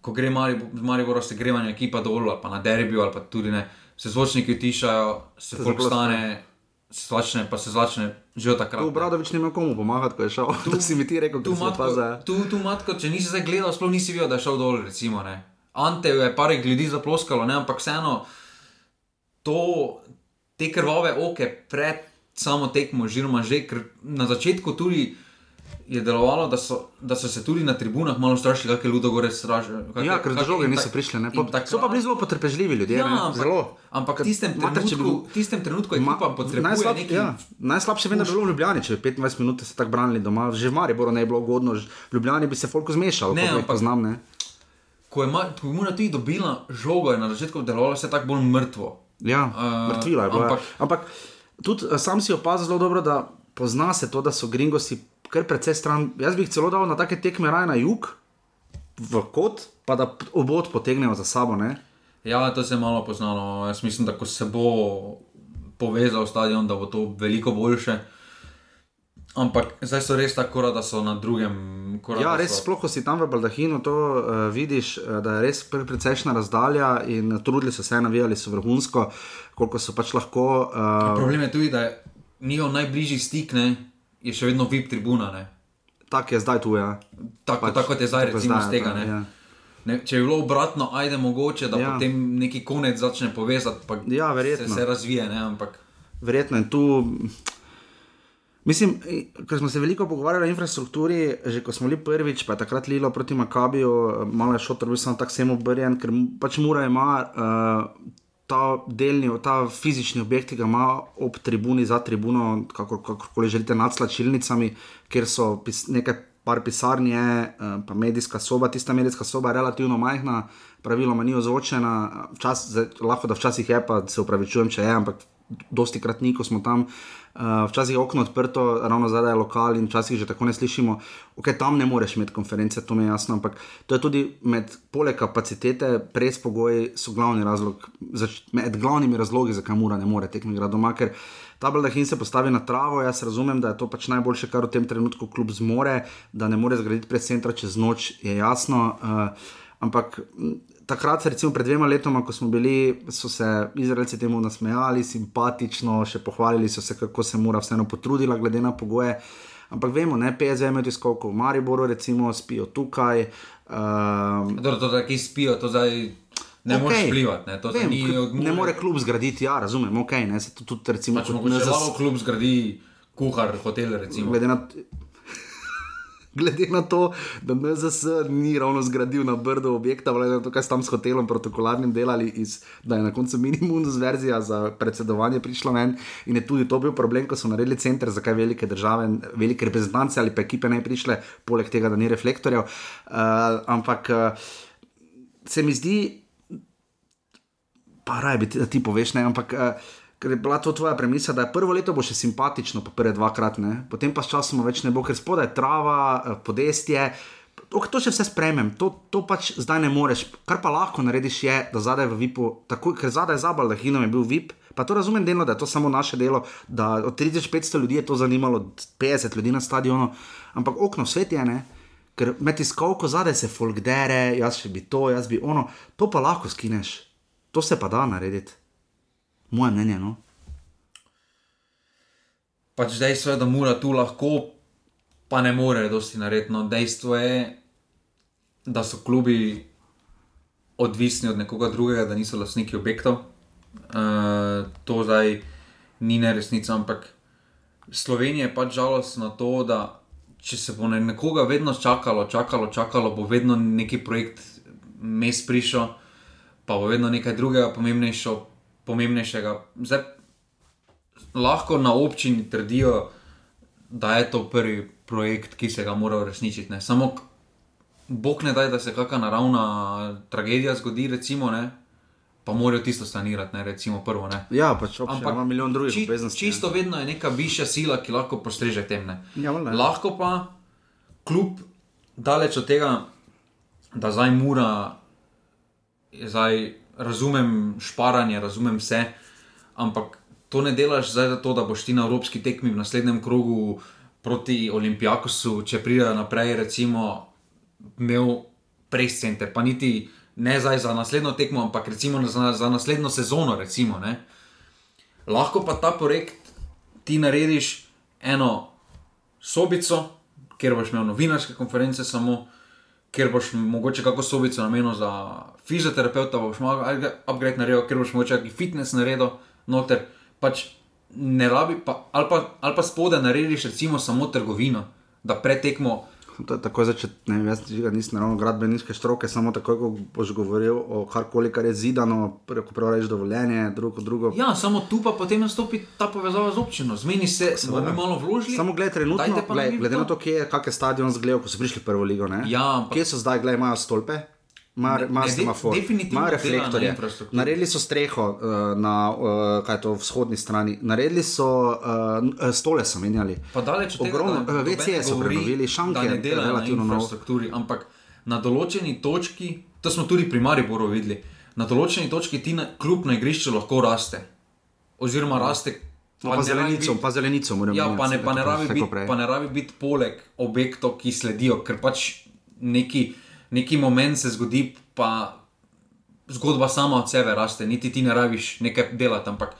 Speaker 2: Ko gre Maribor, z Mariborom se grevanje ekipa dol, ali pa na derbiju, ali pa tudi ne, se zvočniki utišajo, se folk
Speaker 1: zaploska.
Speaker 2: stane, se začne, pa se začne že od takrat.
Speaker 1: Tu Bradovič ni imel komu pomagati, ko je šel. Tu *laughs* si mi ti rekel,
Speaker 2: Tu, matko,
Speaker 1: za.
Speaker 2: tu, tu matko, če nisi zdaj gledal, sploh nisi videl, da je šel dol. Recimo, ne. Ante je par ljudi zaploskalo, ne, ampak vseeno to, te krvave oke pred samo tekmo, oziroma že na začetku tudi je delovalo, da so, da so se tudi na tribunah malo strašili, kakšne ludogore straže.
Speaker 1: Ja, ker do žoge niso prišli. Ne? Pa, so pa bili zelo potrpežljivi ljudje.
Speaker 2: Ja,
Speaker 1: ne?
Speaker 2: ampak,
Speaker 1: zelo.
Speaker 2: ampak v tistem trenutku,
Speaker 1: bil-
Speaker 2: tistem trenutku
Speaker 1: Ma-
Speaker 2: ekipa potrebuje
Speaker 1: najslab,
Speaker 2: nekaj.
Speaker 1: ja, najslabše bi bilo v Ljubljani, če bi 25 minut se tako branili doma, že v Mariboru ne bi bilo ugodno, v Ljubljani bi se folko zmešal,
Speaker 2: Ne,
Speaker 1: ampak poznam. Ne?
Speaker 2: Ko je je Mura tudi dobila žogo, je na začetku delovalo vse tako bolj mrtvo.
Speaker 1: Ja, uh, mrtvila je bila.
Speaker 2: ampak-
Speaker 1: Ampak, ampak tudi eh, sam si opazil zelo dobro, da pozna se to, da so gringosi kar precej stran. Jaz bi jih celo dal na take tekme raje na jug, v kot, pa da obod potegnejo za sabo. Ne?
Speaker 2: Ja, to se je malo poznalo. Jaz mislim, da ko se bo povezal stadion, da bo to veliko boljše. Ampak zdaj so res tako, da so na drugem koraku.
Speaker 1: Ja, res, sploh ko si tam v Baldahinu, to uh, vidiš, uh, da je res pre- precejšna razdalja in trudili so se, navijali so vrhunsko, koliko so pač lahko. Uh,
Speaker 2: Problem je tudi, da je njihov najbližji stik ne, je še vedno VIP tribuna. Ne.
Speaker 1: tak je zdaj tu, ja.
Speaker 2: Tako,
Speaker 1: Pač,
Speaker 2: tako je zdaj,
Speaker 1: tako
Speaker 2: recimo,
Speaker 1: zdaj,
Speaker 2: z tega.
Speaker 1: ja,
Speaker 2: Ne.
Speaker 1: ja.
Speaker 2: Ne, če je bilo obratno, ajde mogoče, da
Speaker 1: Ja.
Speaker 2: potem neki konec začne povezati. pa
Speaker 1: Ja, verjetno.
Speaker 2: Se, se razvije, ne, ampak.
Speaker 1: Verjetno je tu. Mislim, ker smo se veliko pogovarjali o infrastrukturi, že ko smo bili prvič, pa je takrat Lilo proti Makabiju, malo je šotor, bil sem tako sem obrjen, ker pač mora ima uh, ta delni, ta fizični objekt, ki ga ima ob tribuni, za tribuno, kakor, kakorkoli želite, nad slačilnicami, kjer so pis, nekaj. Par pisarn je, eh, pa medijska soba, tista medijska soba je relativno majhna, praviloma ni ozvočena, včas, zdaj, lahko da včasih je, pa se upravičujem, če je, ampak dosti krat ni, ko smo tam. Uh, včasih je okno odprto, ravno zadaj je lokal in včasih že tako ne slišimo. Ok, tam ne moreš imeti konference, to mi je jasno, ampak to je tudi med poleg kapacitete, pres pogoji so glavni razlog, zač, med glavnimi razlogi, zakaj mora ne more tekmi igrati doma, ker ta baldahin se postavi na travo, jaz razumem, da je to pač najboljše, kar v tem trenutku klub zmore, da ne more zgraditi pred centra čez noč, je jasno. Uh, ampak takrat, recimo pred dvema letoma, ko smo bili, so se Izraelci temu nasmejali, simpatično, še pohvalili so se, kako se mora vseeno potrudila, glede na pogoje. Ampak vemo, ne, PSV ima tudi skokov v Mariboru, recimo, spijo tukaj. Um,
Speaker 2: Dobro, to, da ki spijo, to zdaj ne okay. moreš vplivati. Ne, to
Speaker 1: Vem,
Speaker 2: ni
Speaker 1: ne more klub zgraditi, ja, razumem, ok, ne, se tudi recimo
Speaker 2: Pač
Speaker 1: kot
Speaker 2: mogoče
Speaker 1: NZS
Speaker 2: malo klub zgradi kuhar, hotel, recimo.
Speaker 1: glede na, glede na to, da NZS ni ravno zgradil na brdo objekta, glede na to, kaj so tam s hotelom protokolarnim delali, iz, da je na koncu minimum verzija za predsedovanje prišla ven in je tudi to bil problem, ko so naredili center, zakaj velike države, velike reprezentance ali pa ekipe ne prišle, poleg tega, da ni reflektorjev. Uh, ampak uh, se mi zdi, pa raj bi ti, ti poveš, ne, ampak. Uh, Ker je bila to tvoja premisa, da je prvo leto bo še simpatično, pa prve dvakrat ne, potem pa s časom več ne bo, ker spodaj je trava, eh, podestje. To, to še vse spremem, to, to pač zdaj ne moreš. Kar pa lahko narediš, je, da zadaj v VIP-u, takoj, ker zadaj za Baldahinom je bil VIP, pa to razumem delno, da je to samo naše delo, da od 3500 ljudi je to zanimalo, od 50 ljudi na stadionu, ampak okno svet je ne. Ker med tiskovko zadaj se folk dere, jaz še bi to, jaz bi ono, to pa lahko skineš. To se pa da narediti. Moje mnenje, no.
Speaker 2: Pač dejstvo je, da mora tu lahko, pa ne more dosti narediti. No. Dejstvo je, da so klubi odvisni od nekoga drugega, da niso lastniki objektov. Uh, to zdaj ni neresnica, ampak Slovenija je pač žalostna na to, da če se bo nekoga vedno čakalo, čakalo, čakalo, bo vedno neki projekt mes prišel, pa bo vedno nekaj drugega pomembnejšo, pomembnejšega. Zdaj, lahko na občini trdijo, da je to prvi projekt, ki se ga mora uresničiti. ne. Samo, bog ne daj, da se kakšna naravna tragedija zgodi, recimo, ne, pa morajo tisto sanirati, ne, recimo prvo. Ne.
Speaker 1: Ja, pač občina ima milijon drugih
Speaker 2: či,
Speaker 1: obveznosti. ne.
Speaker 2: čisto vedno je neka višja sila, ki lahko postreže tem. ne.
Speaker 1: Ja, valjda, ja.
Speaker 2: Lahko pa kljub daleč od tega, da zdaj mora, zdaj razumem šparanje, razumem vse, ampak to ne delaš zdaj zato, da boš ti na evropski tekmi v naslednjem krogu proti Olimpijakosu, če pride naprej, recimo, imel pres center, pa niti ne zdaj za naslednjo tekmo, ampak recimo za, za naslednjo sezono. Recimo, ne. Lahko pa ta projekt ti narediš eno sobico, kjer boš imel novinarske konference samo, kjer boš mogoče kako sobico namenil za fizioterapeuta, boš malo upgrade naredil, kjer boš mogoče kakšen fitness naredil noter. Pač ne rabi, pa, ali, pa, ali pa spode narediš recimo samo trgovino, da pretekmo.
Speaker 1: To je tako, zdaj, če ne vem, jaz žiga, nisem ravno gradbeniške stroke, samo tako, ko boš govoril o karkoli, kar je zidano, prvo, ko prav rečeš dovoljenje, drugo, drugo.
Speaker 2: Ja, samo tu pa potem nastopi ta povezava z občino. Zmeni se, se bomo mi malo vložili.
Speaker 1: Samo gled, trenutno,
Speaker 2: pa
Speaker 1: gled, glede na
Speaker 2: to.
Speaker 1: kje je, kak je stadion zgledal, ko so prišli prvo ligo. Ne?
Speaker 2: Ja, ampak-
Speaker 1: Kje so zdaj, gled, imajo stolpe?
Speaker 2: Ne, de-
Speaker 1: semafor,
Speaker 2: na
Speaker 1: reflektorje.
Speaker 2: infrastrukturi.
Speaker 1: Naredili so streho uh, na uh, je to, vzhodni strani, naredili so uh, stole, so menjali.
Speaker 2: Pa daleč od tega,
Speaker 1: Ogromno,
Speaker 2: da ne
Speaker 1: so prenovili, šanke
Speaker 2: da ne delajo na
Speaker 1: relativno nov.
Speaker 2: infrastrukturi, ampak na določeni točki, to smo tudi pri Mariboru videli, na določeni točki ti na, kljub na igrišču lahko raste. Oziroma raste.
Speaker 1: No, pa
Speaker 2: rabi
Speaker 1: zelenico,
Speaker 2: biti-
Speaker 1: pa zelenico moramo
Speaker 2: Ja, pa ne, pa, ne
Speaker 1: prej.
Speaker 2: pa ne rabi biti poleg objektov, ki sledijo, ker pač neki, neki moment se zgodi, pa zgodba sama od sebe raste, niti ti ne rabiš nekaj delati, ampak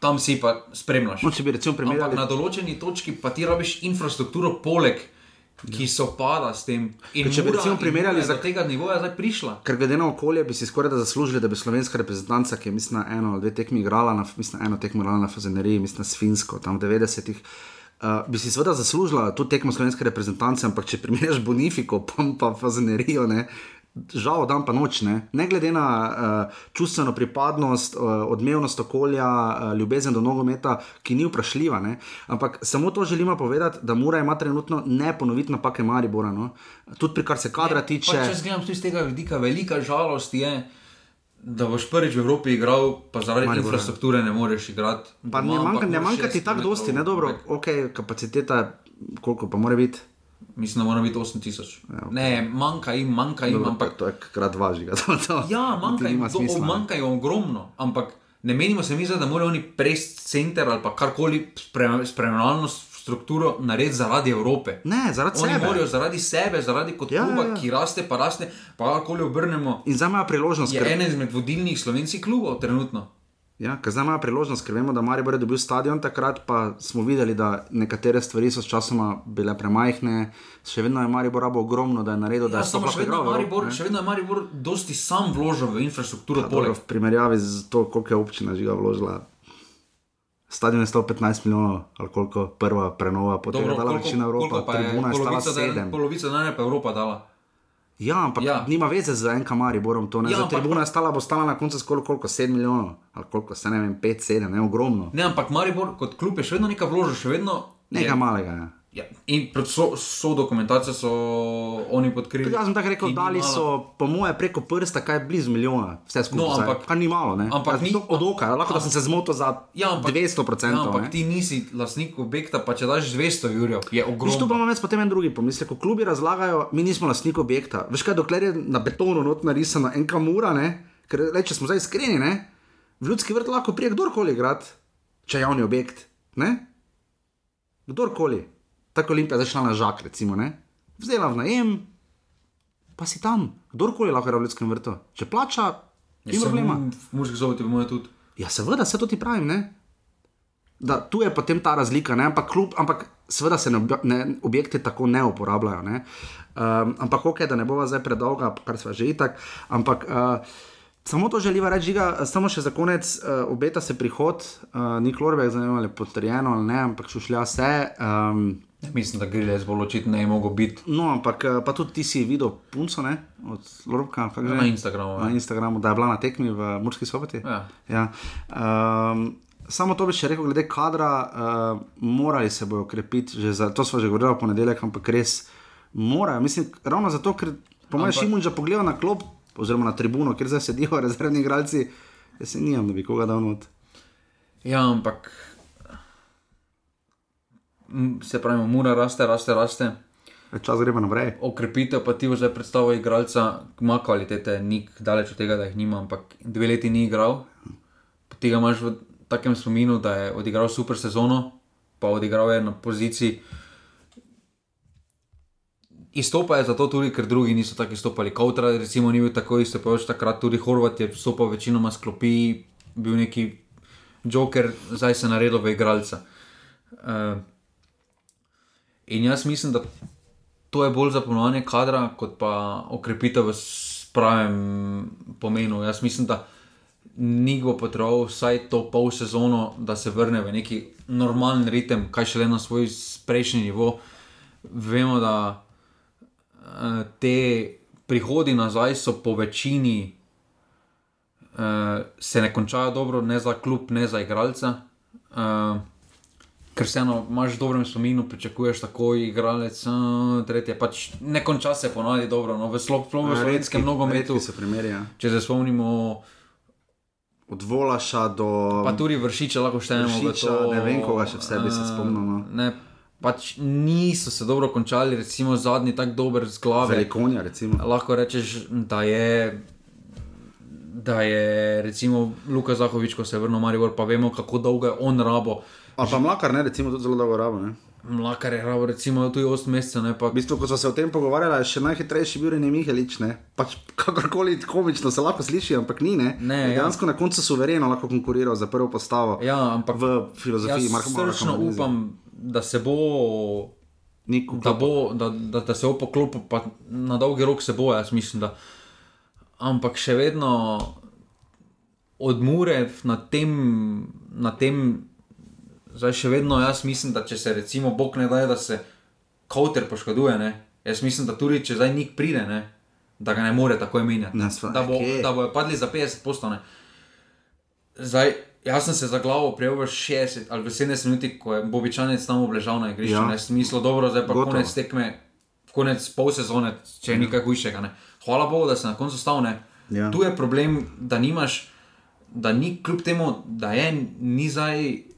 Speaker 2: tam si pa spremljaš.
Speaker 1: No, če bi recimo
Speaker 2: Ampak
Speaker 1: primerjali,
Speaker 2: na določeni točki pa ti rabiš infrastrukturo poleg, ki so pada s tem. In
Speaker 1: če bi recimo primerjali za-
Speaker 2: tega nivoja zdaj prišla.
Speaker 1: ker glede na okolje bi si skoraj da zaslužili, da bi slovenska reprezentanca, ki je mislim, eno ali dve tekmi igrala, na, mislim, eno tekmo igrala na Fazeneriji, mislim, s Finsko, tam v 90-ih. Uh, bi si seveda zaslužila to tekmo slovenske reprezentance, ampak če primerjaš Bonifiko, pa pa Fazenerijo, ne, žal dan pa noč, ne, ne glede na uh, čustveno pripadnost, uh, odmevnost okolja, uh, ljubezen do nogometa, ki ni vprašljiva. Ne, ampak samo to želimo povedati, da mora ima trenutno ne ponoviti napake Maribora. No. Tudi pri kar se kadra tiče.
Speaker 2: Pa, če gledam tudi z tega vidika, velika žalost je, da boš prvič v Evropi igral, pa zaradi
Speaker 1: Maribor, ja.
Speaker 2: infrastrukture ne moreš igrati.
Speaker 1: Pa ne manjka,
Speaker 2: ampak
Speaker 1: ne manjka ti
Speaker 2: 60
Speaker 1: tako dosti, ne dobro, ok, kapaciteta, koliko pa mora biti.
Speaker 2: Mislim, da mora biti 8000.
Speaker 1: Ja, ok.
Speaker 2: Ne, manjka jim, manjka jim,
Speaker 1: Dobro,
Speaker 2: ampak
Speaker 1: to je krat dva žiga. *laughs* To, to,
Speaker 2: Ja, manjka jim,
Speaker 1: smisla.
Speaker 2: manjka jim ogromno, ampak ne menimo se mi, da morajo oni pres center ali pa karkoli spre- spremljalno strukturo narediti zaradi Evrope.
Speaker 1: Ne, zaradi
Speaker 2: Oni
Speaker 1: sebe.
Speaker 2: morajo zaradi sebe, zaradi kot
Speaker 1: Ja,
Speaker 2: kluba,
Speaker 1: ja, ja.
Speaker 2: ki raste, pa raste, pa karkoli obrnemo.
Speaker 1: In zdaj imajo priložnost,
Speaker 2: Je
Speaker 1: ker
Speaker 2: eden izmed vodilnih slovenskih klubov trenutno.
Speaker 1: Ja, ker zdaj imajo priložnost, ker vemo, da Maribor je dobil stadion takrat, pa smo videli, da nekatere stvari so sčasoma bile premajhne, še vedno je Maribor rabo ogromno, da je naredil, da
Speaker 2: Ja,
Speaker 1: je
Speaker 2: samo še vedno,
Speaker 1: igral
Speaker 2: Maribor,
Speaker 1: ne.
Speaker 2: še vedno je Maribor dosti sam vložil v infrastrukturo.
Speaker 1: Ja, dobro, v primerjavi z to, koliko je občina žiga vložila. Stadion je stal 15 milijonov, ali koliko prva prenova, potem je dala večina Evropa, tribuna je stala
Speaker 2: polovica,
Speaker 1: 7.
Speaker 2: polovica denarja pa Evropa dala.
Speaker 1: Ja, ampak
Speaker 2: Ja.
Speaker 1: nima veze z enka Mariborom, to ne.
Speaker 2: Ja,
Speaker 1: Ja,
Speaker 2: ampak-
Speaker 1: tribuna je stala, bo stala na koncu skoraj koliko, 7 milijonov, ali koliko, se ne vem, 5, 7, ne, ogromno.
Speaker 2: Ne, ampak Maribor kot klub je še vedno nekaj vložil, še vedno.
Speaker 1: Nekaj
Speaker 2: je-
Speaker 1: malega, ja.
Speaker 2: Ja, in pred so, so dokumentacijo so oni podkrili.
Speaker 1: Jaz sem tako rekel, dali
Speaker 2: mala.
Speaker 1: so, po moje, preko prsta, kaj blizu milijona, vse skupaj.
Speaker 2: No, ampak-
Speaker 1: Kar ni malo, ne?
Speaker 2: ampak
Speaker 1: Jaz
Speaker 2: ni-
Speaker 1: Od oka, lahko da sem se zmotil za
Speaker 2: Ja, ampak,
Speaker 1: 200%.
Speaker 2: ja, ampak
Speaker 1: ne.
Speaker 2: ti nisi lastnik objekta, pa če daš 200 jurjev, je
Speaker 1: Viš, tu
Speaker 2: ogromno.
Speaker 1: pa imam jaz potem en drugi pomislek. Ko klubi razlagajo, mi nismo lastnik objekta. Veš kaj, dokler je na betonu not narisana enka mura, ne? ker le, če smo zdaj iskreni, ne? v ljudski vrt lahko prije kdorkoli igrati, če je javni objekt. Ne? Kdorkoli. Tako Olimpija je zašla na žak, recimo, ne? vzela v najem, pa si tam, kdorkoli lahko igra v ljudskem vrtu. Če plača, ni problema.
Speaker 2: V Murski soboti bomo tudi.
Speaker 1: Ja, seveda, se to ti pravim. Ne? Da, tu je potem ta razlika, ne? ampak, klub, ampak seveda se ne, obja- ne, objekti tako ne uporabljajo. Ne? Um, ampak ok, da ne bova zdaj predolga, kar sva že itak. Ampak uh, samo to želiva reči, žiga, samo še za konec, uh, obeta se prihod, uh, ni Klorbek, zanimivo je potrjeno ali ne, ampak šušlja se. Um,
Speaker 2: Ja, mislim, da Grilles bolj očitno ne je mogel biti
Speaker 1: no, ampak uh, pa tudi ti si videl punco ne? od Lorbka, že?
Speaker 2: na Instagramu.
Speaker 1: na
Speaker 2: ja.
Speaker 1: Instagramu, da je bila na tekmi v Murski soboti.
Speaker 2: Ja.
Speaker 1: Ja. Um, samo to bi še rekel, glede kadra, uh, morali se bojo za, to smo že govorili v ponedeljek, ampak res morajo. Mislim, ravno zato, ker po mojem
Speaker 2: Ampak-
Speaker 1: Šimun že pogleda na klop, oziroma na tribuno, kjer zdaj sedijo *laughs* rezervni igralci, jaz se nijam, da bi koga dal not.
Speaker 2: Ja, ampak se pravi, mora raste, raste, raste.
Speaker 1: Čas gre pa naprej.
Speaker 2: Okrepitev pa ti bo zdaj predstavil igralca, ima kvalitete, nik daleč od tega, da jih nima, ampak dve leti ni igral. Tega imaš v takem spominu, da je odigral super sezono, pa odigral je na poziciji. Izstopa je zato tudi, ker drugi niso tako izstopali. Kautra, recimo, ni bil tako izstopajoč takrat, tudi Horvat je vstopal večinoma sklopi, bil neki joker, zdaj se je naredil v igralca. Uh, in jaz mislim, da to je bolj zapolnjevanje kadra, kot pa okrepitev v pravem pomenu. Jaz mislim, da Nik bo potreboval vsaj to pol sezono, da se vrne v neki normalen ritem, kaj šele na svoj prejšnji nivo. Vemo, da eh, te prihodi nazaj so po večini. Uh, se ne končajo dobro, ne za klub, ne za igralca. Ker vseeno imaš v dobrem spominu, pričakuješ tako, igralec, uh, tretje, pač ne konča se ponovadi dobro, no, v slovenskem slovenskem nogometu.
Speaker 1: redki so primeri. Ja.
Speaker 2: Če se spomnimo,
Speaker 1: Od Volaša do.
Speaker 2: pa tudi vršiče lahko štejemo.
Speaker 1: Vršiča,
Speaker 2: to,
Speaker 1: ne vem, koga še vse bi se spomnil, no.
Speaker 2: Pač niso se dobro končali, recimo zadnji tako dober z glave.
Speaker 1: Velikonja, recimo.
Speaker 2: Lahko rečeš, da je. Da je recimo Luka Zahovič, ko se je vrnil v Maribor, pa vemo, kako dolgo je on rabo.
Speaker 1: Ali pa mlakar, ne, recimo, tudi zelo dolgo rabo. Ne?
Speaker 2: Mlakar je rabo, recimo, tudi 8 mesecev, ne pa.
Speaker 1: V bistvu, ko smo se o tem pogovarjali, je še najhitrejši bil Rene Mihelič. Ne? Pač kakorkoli komično se lahko sliši, ampak ni. Ne?
Speaker 2: Ne, ja.
Speaker 1: dejansko na koncu suvereno lahko konkuriral za prvo postavo.
Speaker 2: Ja, ampak
Speaker 1: v filozofiji
Speaker 2: jaz
Speaker 1: Marka Marka
Speaker 2: srčno upam, da se bo. Da, bo, da, da, da se bo poklopil, pa na dolgi rok se bo, jaz mislim. Da. Ampak še vedno od Mure na tem, na tem, zdaj še vedno jaz mislim, da če se recimo Bog ne da, da se Kauter poškoduje, ne? jaz mislim, da tudi če zdaj nik pride, ne? da ga ne more tako imenjati.
Speaker 1: Ne,
Speaker 2: Da, bo,
Speaker 1: kje?
Speaker 2: da bojo padli za 50 postane. Zdaj, jaz sem se za glavo prijel v 60 ali v 70 minut, ko je Bobičanec tam obležal na igrišču.
Speaker 1: Ja.
Speaker 2: Ja. Smislo dobro, zdaj pa
Speaker 1: Gotovo.
Speaker 2: Konec tekme, konec pol sezone, če je nekaj hujšega. Ne. Hvala Bogu, da se na koncu stavne.
Speaker 1: Ja.
Speaker 2: Tu je problem, da nimaš, da ni kljub temu, da je ni zdaj,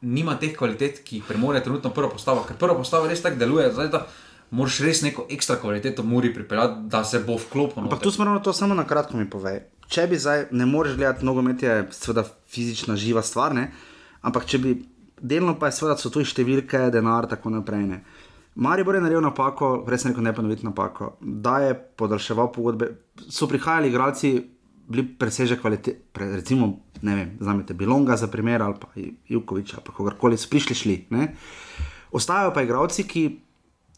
Speaker 2: nima teh kvalitet, ki jih premore trenutno prva postava. Ker prva postava res tako deluje, zdaj da moraš res neko ekstra kvaliteto muri pripeljati, da se bo vklopil.
Speaker 1: Ampak tu smo ravno to samo na kratko mi povej. Če bi zdaj, ne moreš gledati nogomet, je seveda fizična, živa stvar, ne? ampak če bi delno pa je seveda so tu številke, denar in tako naprej. Ne? Maribor je naredil napako, res ne rekel ne ponoviti napako, da je podaljševal pogodbe. So prihajali igralci bili presežek kvalitete, pre, recimo, ne vem, znamete Bilonga za primer ali pa Jukovič ali kogarkoli, prišli šli. Ne? Ostajajo pa igravci, ki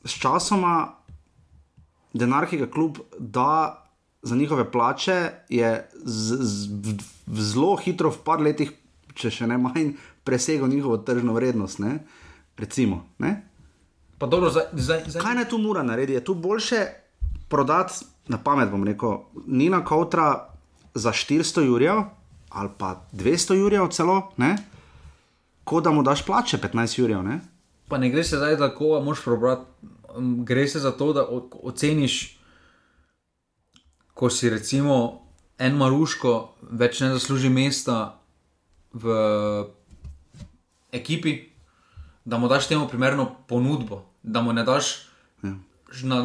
Speaker 1: s časoma denar, ki ga klub da za njihove plače, je z, z, v, zelo hitro, v par letih, če še ne manj, presegel njihovo tržno vrednost. Ne? Recimo. Ne?
Speaker 2: Dobro, zdaj, zdaj, zdaj.
Speaker 1: Kaj naj tu mora narediti? Je tu boljše prodati, na pamet bom rekel, Nina Kautra za 400 jurjev ali pa 200 jurjev celo, ne? kot da mu daš plače 15 jurjev. Ne?
Speaker 2: Pa ne gre se zdaj tako, da moš probrati. Gre se za to, da oceniš, ko si recimo en maruško, več ne zasluži mesta v ekipi, da mu daš temu primerno ponudbo, da mu ne daš ja. na,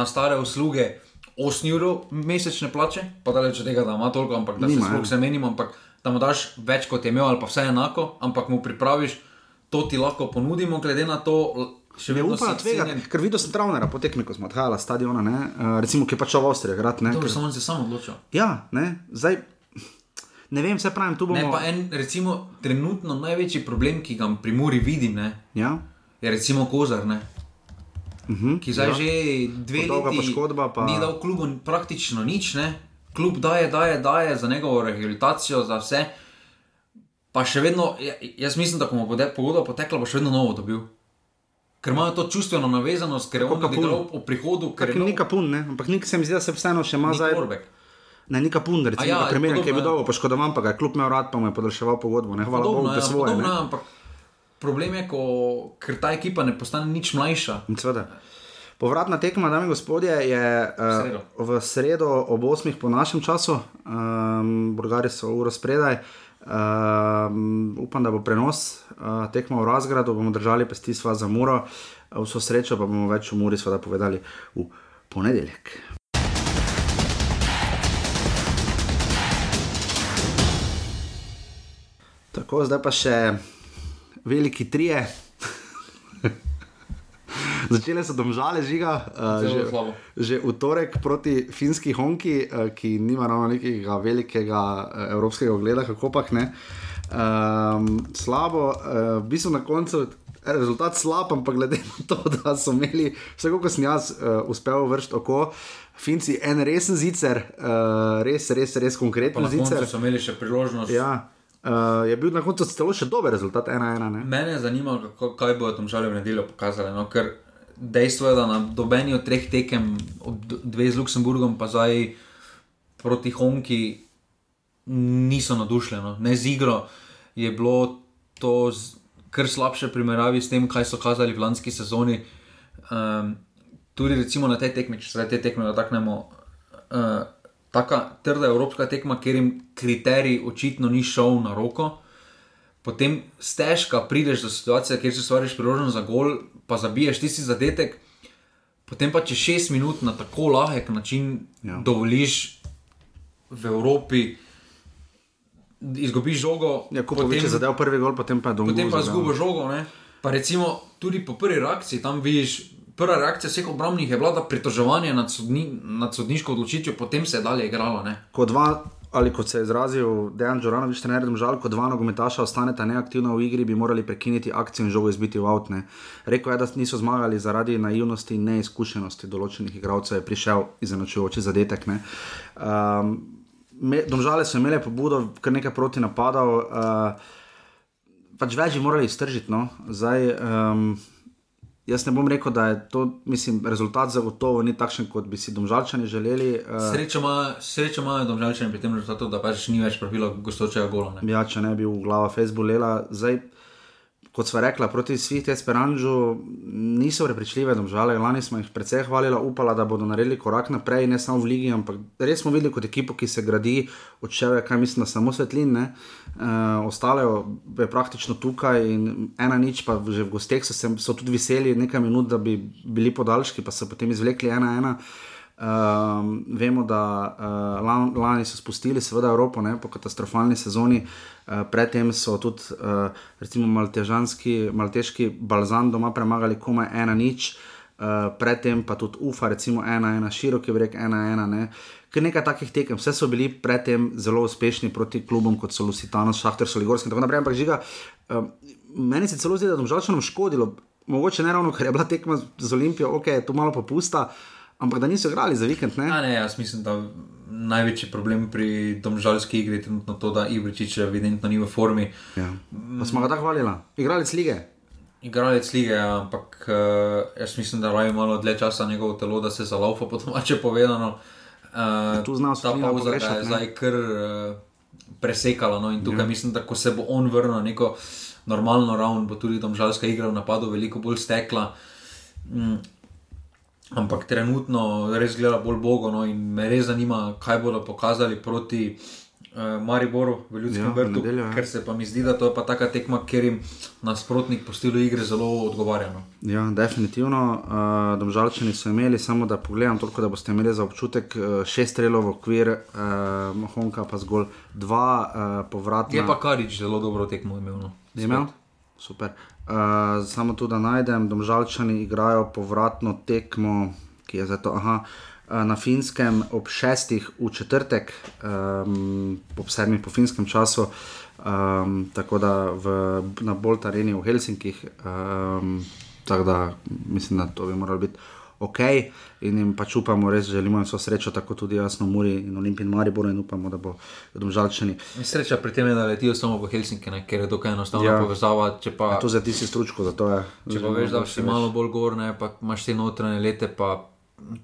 Speaker 2: na stare usluge 8 ur mesečne plače, pa da reče tega, da ima toliko, ampak da Nima, se sploh ja. se menimo, ampak da mu daš več kot je imel, ali pa vse enako, ampak mu pripraviš, to ti lahko ponudimo, glede na to.
Speaker 1: Še vedno upam, tvega, ker videl sem travnera po tekmi, ko smo odhajali z stadiona, ne, uh, recimo, ki je pač v Avstriji, grad.
Speaker 2: Ne, to ker... sem se sam odločil.
Speaker 1: Ja, ne, zdaj. Ne vem, vse pravim, tu bomo.
Speaker 2: Ne, pa en, recimo, trenutno največji problem, ki ga pri Muri vidim, ne,
Speaker 1: ja?
Speaker 2: je recimo Kozar. Ne.
Speaker 1: Uh mhm, -huh,
Speaker 2: ki zdaj ja. že dve leti
Speaker 1: poškodba, pa...
Speaker 2: ni dal klubu praktično nič, ne? klub daje, daje, daje za njegovo rehabilitacijo, za vse. Pa še vedno, ja, jaz mislim, da ko bo pogodba potekla, bo še vedno novo dobil. Ker imajo to čustveno navezanost, ker je on igral v prihodu.
Speaker 1: Ker je nika pun, ne? ampak nik se mi zdi, da se vseeno še ima
Speaker 2: za.
Speaker 1: Ne, nika pun, recimo, ja, primer, ki je bil dolgo poškodovan, pa ga je klub imel rad, pa mu je podaljševal pogodbo. Ne, hvala Bogu, da je svoje.
Speaker 2: Problem je, ko, ker ta ekipa ne postane nič mlajša.
Speaker 1: Povratna tekma, dame in gospodje, je uh, v sredo ob 8. po našem času, um, Bolgari so uro spredaj. Um, upam, da bo prenos uh, tekma v razgradu, bomo držali pesti sva za muro, vso srečo pa bomo več v muri seveda povedali v ponedeljek. Tako, zdaj pa še veliki trije. Začele so domžale žiga, uh, že, že v torek proti finski Honki, uh, ki nima ravno nekega velikega uh, evropskega ogleda, kako pa ne. Um, slabo, uh, v bistvu na koncu. Rezultat slab, ampak glede na to, *laughs* da so imeli, vse kako sem jaz uh, uspel vršiti oko, Finci en resen zicer, uh, res, res, res konkreten zicer.
Speaker 2: So imeli še priložnost.
Speaker 1: Ja, Uh, je bil na koncu celo še dober rezultat, ena ena. Ne?
Speaker 2: Mene je zanimalo, kako, kaj bo tam žalje v nedeljo pokazali. No? Ker dejstvo je, da na dobeni od treh tekem, dve z Luksemburgom, pa zdaj proti Honki, niso nadušljeni. No? Z igro je bilo to kar slabše primerjavi s tem, kaj so kazali v lanski sezoni. Um, tudi recimo na tej tekmi, če se te tekme dotaknemo. Uh, tako trda evropska tekma, ker jim kriterij očitno ni šel na roko. Potem stežka prideš do situacije, kjer si stvariš priložnost za gol, pa zabiješ tisti zadetek. Potem pa če šest minut na tako lahek način ja. dovoliš v Evropi, izgubiš žogo.
Speaker 1: Ja, ko potem, če zadev prvi gol, potem pa dolgo.
Speaker 2: Potem pa izgubiš žogo. Ne? Pa recimo tudi po prvi reakciji tam vidiš prva reakcija vseh obrambnih je bila pritoževanje nad, sodni, nad sodniško odločitvijo, potem se je dalje igralo.
Speaker 1: Kot dva, ali kot se je izrazil Dejan Džoranovič, trener, žal, kot dva nogometaša ostaneta neaktivna v igri, bi morali prekiniti akcijo in žogo izbiti v avtne. Rekl je, da niso zmagali zaradi naivnosti in neizkušenosti določenih igralcev, je prišel izenačujoči zadetek. Um, Domžale so imele pobudo, kar nekaj proti napadov. Uh, Pač več bi morali iztržiti. No. Zdaj, um, Jaz ne bom rekel, da je to, mislim, rezultat zagotovo ni takšen, kot bi si domžalčani želeli.
Speaker 2: Uh, Srečo imajo domžalčani pri tem rezultatu, da pač ni več pravilo gostočega gola.
Speaker 1: Ja, če ne bi v glava Facebook lela. Zdaj, kot sva rekla, proti Svihti Esperanžu niso prepričljive, domžale. Lani smo jih precej hvalili, upala, da bodo naredili korak naprej, ne samo v Ligi, ampak res smo videli kot ekipo, ki se gradi od čeve, kaj mislim, samo svetline. Uh, ostale je praktično tukaj in ena nič, pa že v gosteh so, so tudi veseli nekaj minut, da bi bili podaljški, pa so potem izvlekli ena ena. Um, vemo, da uh, lani so spustili, seveda, Evropo ne, po katastrofalni sezoni, uh, predtem so tudi, uh, recimo, maltežanski, malteški balzan doma premagali komaj ena nič. uh, predtem pa tudi UFA, recimo ena, ena, široki breg, ena, ena. Ne. Ker nekaj takih tekem, vse so bili predtem zelo uspešni proti klubom, kot so Lusitano, Šahter, Soligorski in tako naprej. Ampak žiga, uh, meni se celo zdi, da je domžalčanom škodilo, mogoče ne ravno, ker je bila tekma z Olimpijo, ok, to malo popusta, ampak da niso igrali za vikend. Ne?
Speaker 2: A ne, jaz mislim, da največji problem pri domžalski igri je trenutno to, da Ibričič evidentno ni v formi.
Speaker 1: Ja. Pa smo ga tako hvalili, igrali lige.
Speaker 2: Igralec lige, ampak uh, jaz mislim, da raje malo dlje časa njegovo telo, da se zalaupa, po domače povedano. Uh,
Speaker 1: tu znamo
Speaker 2: ta pauza je zdaj kar uh, presekala. No, in tukaj ja. mislim, da ko se bo on vrnil na neko normalno ravno, bo tudi tam žalska igra v napadu veliko bolj stekla. Mm. Ampak trenutno res gleda bolj bogo no, in me res zanima, kaj bodo pokazali proti uh, Mariboru v Ljudskem ja, vrtu. Nedeljo, ja. Ker se pa mi zdi, da to je pa taka tekma, ker jim nasprotnik po stilu igre zelo odgovarja. No.
Speaker 1: Ja, definitivno. Uh, Domžalčani so imeli, samo da pogledam, toliko, da boste imeli za občutek uh, šest strelov v okvir, uh, Mahonka pa zgolj dva uh, povratna.
Speaker 2: Je pa Karič zelo dobro tekmo imel. No.
Speaker 1: imel? Super. Uh, samo tu, da najdem, domžalčani igrajo povratno tekmo, ki je zato. Aha, na finskem ob šestih v četrtek, um, ob sedmih po finskem času, um, tako da v, na Bolt Areni v Helsinkih. Um, tako da mislim, da to bi moralo biti ok in jim pač upamo, res želimo jim vso srečo, tako tudi jasno, Muri in Olimpij in Maribor in upamo, da bo domžalčani.
Speaker 2: Sreča pri tem je, da letijo samo v Helsinki, ne? ker je dokaj enostavno ja. povezava. Pa,
Speaker 1: ja, to za ti si stručko, zato je.
Speaker 2: Če pa veš, da si malo bolj gorne, pa imaš te notranje lete, pa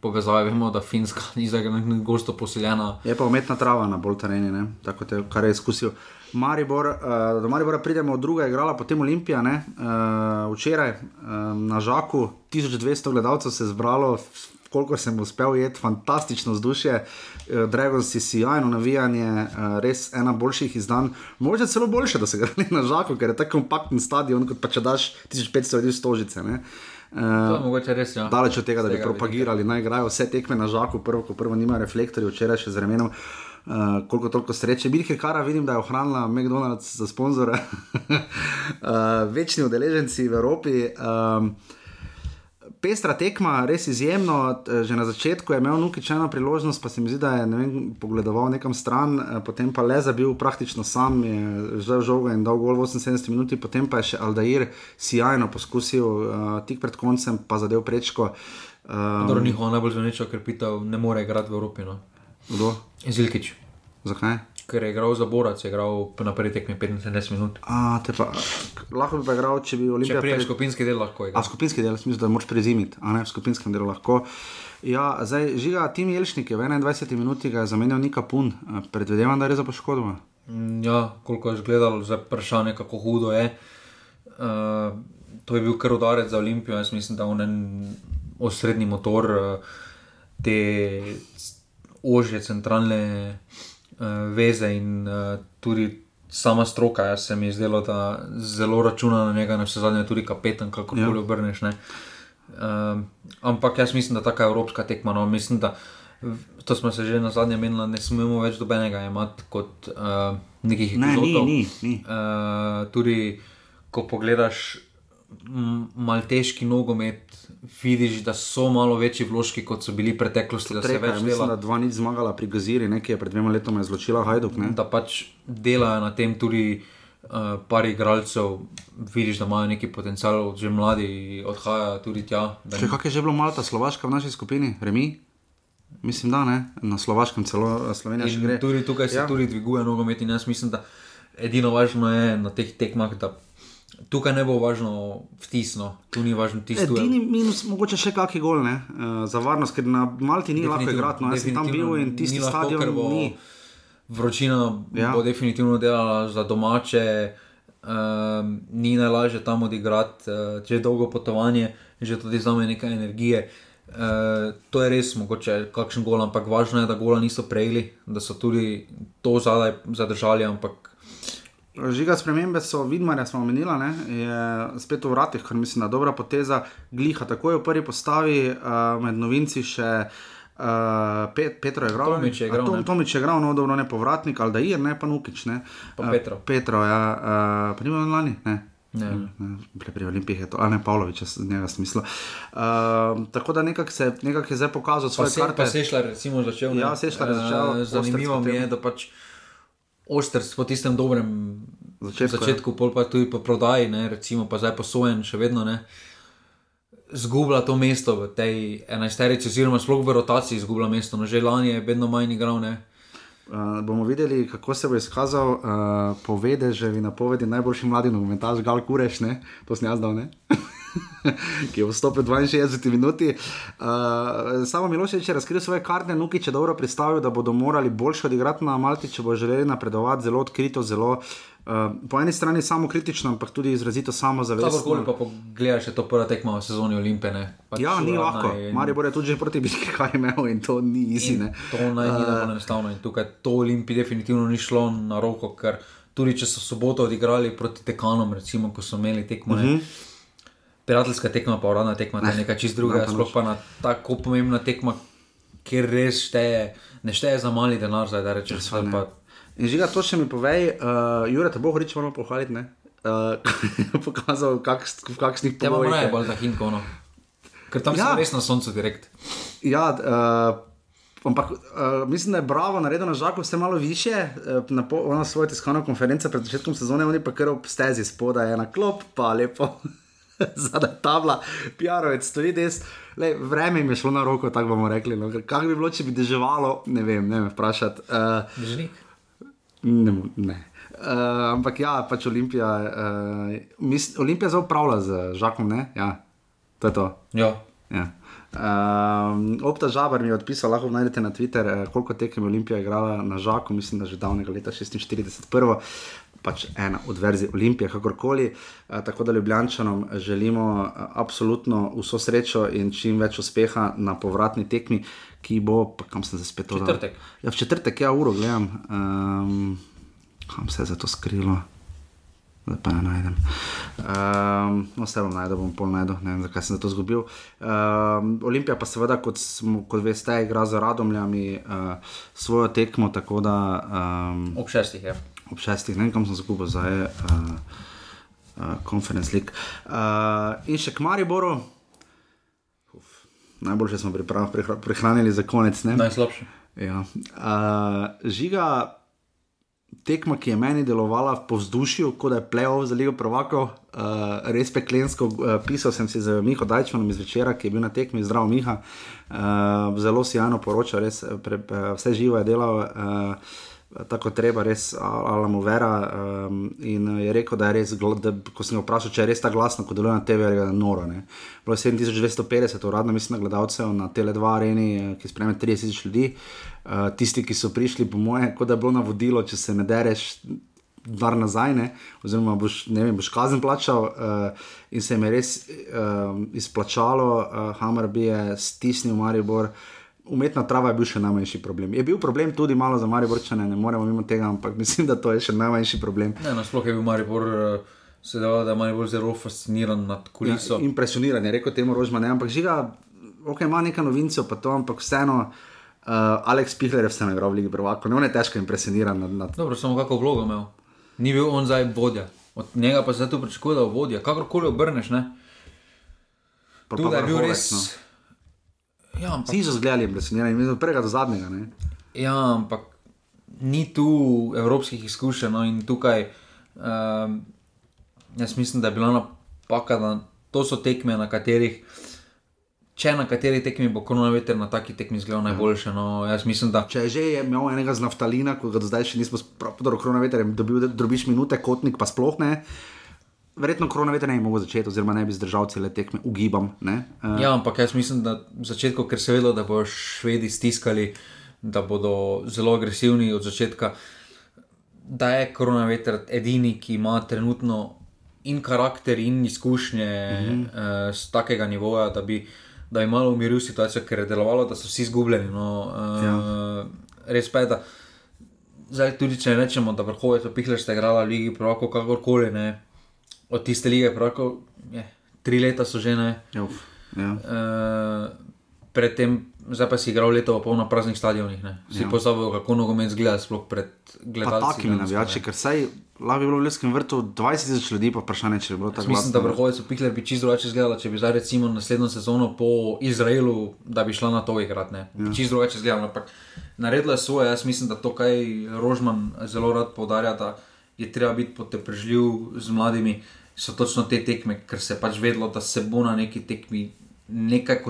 Speaker 2: povezave, vemo, da Finska *laughs* ni za nekaj gosto poseljena.
Speaker 1: Je pa umetna trava na bolj tereni, tako te, kar je izkusil. Maribor, uh, do Maribora pridemo od druge, igrala potem Olimpija, ne? Uh, včeraj um, na Žaku 1200 gledalcev se je zbralo, koliko sem uspel jeti, fantastično vzdušje, uh, Dragons si sjajno navijanje, uh, res ena boljših izdan, morda celo boljše, da se gre na Žaku, ker je tako kompaktni stadion, kot pa če daš 1500 ljudi stožice. Ne?
Speaker 2: Uh, res, ja.
Speaker 1: Daleč od tega, da bi propagirali, naj igrajo vse tekme na žaku, prvo, ko prvo nima reflektorjev, včeraj še z remenom. Uh, koliko toliko sreče. Bilke Kara vidim, da je ohranila McDonald's za sponzore, *laughs* uh, večni udeleženci v Evropi. Um, pestra tekma, res izjemno. Že na začetku je imel Nukič eno priložnost, pa se mi zdi, da je ne vem, pogledoval nekam stran, eh, potem pa le zabil praktično sam, je že žogo in dal gol 78 minut, potem pa je še Aldair sjajno poskusil uh, tik pred koncem, pa zadev prečko.
Speaker 2: Um, Njihov najbolj zvenečo krepitev ne more igrati v Evropi. No.
Speaker 1: Kdo?
Speaker 2: Zilkič.
Speaker 1: Zakaj?
Speaker 2: ker je igral za Borac, je igral na prvi tekmi 15 minut.
Speaker 1: A, pa, lahko bi pa igral, če bi Olimpija.
Speaker 2: Če priješ pred... skupinski del, lahko je.
Speaker 1: A skupinski del, mislim, da moraš prezimiti, a ne v skupinskem delu lahko. Ja, zdaj žiga Tim Jelšnik je v 21 minuti ga zamenjal Nika Pun, predvidevam, da je res za poškodbo.
Speaker 2: Mm, ja, koliko je zgledalo, za vprašanje, kako hudo je. Uh, to je bil kar udarec za Olimpijo, jaz mislim, da je en osrednji motor uh, te ožje centralne uh, veze in uh, tudi sama stroka. Jaz se mi je zdelo, da zelo računa na njega, na vse zadnje, tudi kapetan, kako koli ja. obrneš. Uh, ampak jaz mislim, da taka evropska tekma. No, mislim, da to smo se že na zadnje menili, ne smemo več dobenega imati kot uh, nekih
Speaker 1: ne, ni, ni, ni.
Speaker 2: Uh, tudi ko pogledaš malteški nogomet, vidiš, da so malo večji vložki, kot so bili preteklosti. Da
Speaker 1: se več dela. Da dva ni zmagala pri Gaziri, nekaj je pred dvema letoma izločila Hajduk. Ne?
Speaker 2: Da pač delajo na tem tudi. Uh, par igralcev, vidiš, da imajo neki potencial, že mladi odhajajo tudi tja.
Speaker 1: Če kaj je že bilo malo ta slovaška v naši skupini, remi? Mislim, da ne, na slovaškem celo Slovenija še gre.
Speaker 2: Tudi tukaj se ja. tudi dviguje nogomet in jaz mislim, da edino važno je na teh tekmah, da Tukaj ne bo važno vtisno, tu ni važno tisto.
Speaker 1: Edini minus, mogoče še kakšen gol, ne? Uh, za varnost, ker na Malti ni lahko igrati. No, jaz sem tam bil in tisti stadion lahko, bo, ni.
Speaker 2: Vročina ja. bo definitivno delala za domače, um, ni najlažje tam odigrati, uh, če je dolgo potovanje, že tudi za me nekaj energije. Uh, to je res mogoče kakšen gol, ampak važno je, da gola niso prejeli, da so tudi to zadaj zadržali, ampak
Speaker 1: Žiga spremembe so, vidmarja smo omenili, je spet v vratih, kar mislim, da je dobra poteza. Gliha tako je v prvi postavi, uh, med novinci še uh, Pet, Petro je igral.
Speaker 2: Tomič je igral.
Speaker 1: To, Tomič je igral, no dobro, ne povratnik, ali da je, ne pa Nukič. Ne.
Speaker 2: Pa Petro.
Speaker 1: Uh, Petro, ja, uh, pa ni bilo lani, ne.
Speaker 2: Ne.
Speaker 1: Pri, pri Olimpiji je to, a ne Pavlovič, z njega smisla. Uh, tako da nekako se nekak je zdaj pokazal
Speaker 2: Pa,
Speaker 1: svoje
Speaker 2: se,
Speaker 1: karte.
Speaker 2: pa Sešljar recimo začel. ne.
Speaker 1: Ja, Sešljar je začel,
Speaker 2: Eh, Zanimivo mi je, da pač Ostrc po tistem dobrem
Speaker 1: Začetku, ja.
Speaker 2: začetku, pol pa tudi po prodaji, ne, recimo pa zdaj posojen še vedno ne. Zgubila to mesto v tej enajsterici, oziroma sploh v rotaciji izgubila mesto. No, že lani je vedno manj igral, ne.
Speaker 1: Uh, bomo videli, kako se bo izkazal uh, po vedeževi napovedi najboljši mladi nogometaš Gal Kureš, ne? to sem jaz dal, ne? *laughs* *laughs* ki je vstopil v 62 minuti. Uh, samo Miloševič je razkril svoje karte, Nuki je dobro predstavil, da bodo morali boljše odigrati na Malti, če bo želeli napredovati, zelo odkrito, zelo uh, po eni strani samo kritično, ampak tudi izrazito samozavestno.
Speaker 2: Kakorkoli pa pogledaš, je to prva tekma v sezoni Olimpije. Pač
Speaker 1: Ja, ni lahko.
Speaker 2: in-
Speaker 1: Maribor je tudi že proti *laughs* je imel in to ni ne.
Speaker 2: To naj ni najbolj enostavno. In tukaj to Olimpiji definitivno ni šlo na roko, ker tudi če so soboto odigrali proti tekanom, recimo, ko so imeli tekmo. Uh -huh. Prijateljska tekma, pa uradna tekma, to je nekaj čist drugega,
Speaker 1: pa
Speaker 2: sploh pa na tako pomembna tekma, kjer res šteje, ne šteje za mali denar, zdaj da rečeš. Pa,
Speaker 1: In žiga, to še mi povej, uh, Jure, te bo horič moramo pohvaliti, ne? Uh, *laughs* pokazal, kak, v kakšnih
Speaker 2: te imamo
Speaker 1: pogojih. je.
Speaker 2: najbolj za Hinko, no. Ker tam ja.
Speaker 1: Ja.
Speaker 2: so res na soncu direkt.
Speaker 1: Ja, uh, ampak uh, mislim, da je bravo naredil na žaku vse malo više. Na po, ona svoje tiskovne konference pred začetkom sezone, oni pa kar ob stezi spodaj, ena klop, pa lepo. *laughs* Zadaj tabla, PR-ovec stoji des, Lej, vreme jim je šlo na roko, tako bomo rekli. No. Kaj bi bilo, če bi deževalo, ne vem, ne me vprašati. Uh,
Speaker 2: Žnik.
Speaker 1: Ne. ne. Uh, ampak ja, pač Olimpija, uh, mis, Olimpija zelo upravlja z Žakom, ne? Ja, to je to.
Speaker 2: Ja.
Speaker 1: Ja. Um, Opta Žabar mi je odpisal, lahko najdete na Twitter, eh, koliko tekem je Olimpija igrala na Žaku, mislim, da že davnega leta 46, prvo, pač ena od verzij Olimpije, kakorkoli. Eh, tako da Ljubljančanom želimo eh, absolutno vso srečo in čim več uspeha na povratni tekmi, ki bo, kam sem se spet dodal?
Speaker 2: Četrtek.
Speaker 1: Ja, v četrtek, ja, uro gledam. Um, kam se je za to skrilo? Zdaj pa ne najdem. Um, no, vse bom najdel, bom pol najdel, ne vem, zakaj sem za to izgubil. Um, Olimpija pa seveda, kot, smo, kot veste, igra z Radomljami uh, svojo tekmo, tako da um,
Speaker 2: Ob šestih je.
Speaker 1: Ob šestih, ne vem, kam sem izgubil zdaj, uh, uh, konferenc lik. Uh, in še k Mariboru. Uf, najboljše smo priprav, prihra, prihranili za konec. Ne?
Speaker 2: Najslabše.
Speaker 1: Ja. Uh, žiga, tekma, ki je meni delovala po vzdušju, kot je plevel za Ligo Prvakov, uh, res peklensko. Uh, pisal sem si z Miho Dajčmanom iz večera, ki je bil na tekmi, zdrav Miha, uh, zelo sjajno poročal, res pre, pre, vse živo je delal. Uh, Tako treba, res Alamo Vera. Um, in je rekel, da je res, da, ko sem ga vprašal, če je res tako glasno, kot deluje na TV, je noro. Ne. Bilo je 7250, uradno mislim, gledalcev na Tele2 areni, eh, ki sprejme 30 tisoč ljudi. Uh, tisti, ki so prišli, po moje, kot da je bilo navodilo, če se ne dereš. Dar nazaj, ne? oziroma boš, ne vem, boš kazen plačal, uh, in se jim je res uh, izplačalo, uh, Hamar bi je stisnil Maribor. Umetna trava je bil še najmanjši problem. Je bil problem tudi malo za Mariborčane, ne moremo mimo tega, ampak mislim, da to je še najmanjši problem.
Speaker 2: Ne, nasploh je bil Maribor, eh, se da, da je Maribor zelo fasciniran nad kuliso.
Speaker 1: Ja, impresioniran je, rekel temu Rožman, ne, ampak žiga, ok, ima nekaj novincev, pa to, ampak vseeno, uh, Alex Pihler je vseeno igral v Ligi Prvako, ne, on je težko impresioniran nad, nad
Speaker 2: Dobro, samo kako vlogo imel. Ni bil on zdaj vodja. Od njega pa se zdaj tu pričakuje, da bo vodja. Kakorkoli obrneš, ne. Tu da je bil res.
Speaker 1: no.
Speaker 2: Ja, ampak,
Speaker 1: Vsi so zgledali impresionirani, od prvega do zadnjega. Ne.
Speaker 2: ja, ampak ni tu evropskih izkušenj. No, in tukaj, um, jaz mislim, da je bila napaka, da to so tekme, na katerih, če na kateri tekmi bo koronaveter, na taki tekmi zgledal najboljše. No, jaz mislim, da
Speaker 1: Če že je imel enega z naftalina, ko ga do zdaj še nismo podobno koronaveter, dobil, da drobiš minute, kotnik pa sploh ne. Verjetno koronaveter ne bi mogel začeti, oziroma ne bi zdržal cele tekme, ugibam. Ne? Uh,
Speaker 2: Ja, ampak jaz mislim, da v začetku, ker se vedo, da bodo švedi stiskali, da bodo zelo agresivni od začetka, da je koronaveter edini, ki ima trenutno in karakter, in izkušnje mm -hmm. uh, z takega nivoja, da bi, da bi malo umiril situacijo, ker je delovalo, da so vsi izgubljeni. No, uh, ja. Res pa je, da zdaj tudi če rečemo, da vrhovec opihler ste igrali v Ligi, pravko kakorkoli ne. Od tiste lige, pravko, je, tri leta so že ne.
Speaker 1: Ja, uf, ja.
Speaker 2: Uh, predtem, zdaj pa si igral leto pa pol na praznih stadionih. Ne? Si
Speaker 1: Ja.
Speaker 2: ja. pozabil, kako nogomet zgleda, sploh pred
Speaker 1: Pa
Speaker 2: gledalci.
Speaker 1: takimi
Speaker 2: danes,
Speaker 1: navijači, ker saj lahko bi bilo v Ljudskem vrtu 20 tisoč ljudi, pa vprašanje, če bi bilo tako
Speaker 2: Mislim, da vrhovec Pikler bi čisto drugače izgledala, če bi zdaj recimo naslednjo sezono po Izraelu, da bi šla na to igrati. Ne? Bi čisto drugače izgledala. Ampak naredila je svoje, jaz mislim, da to, kaj Rožman zelo rad poudarja, da je treba biti potrpežljiv z mladimi, so točno te tekme, ker se je pač vedelo, da se bo na neki tekmi nekaj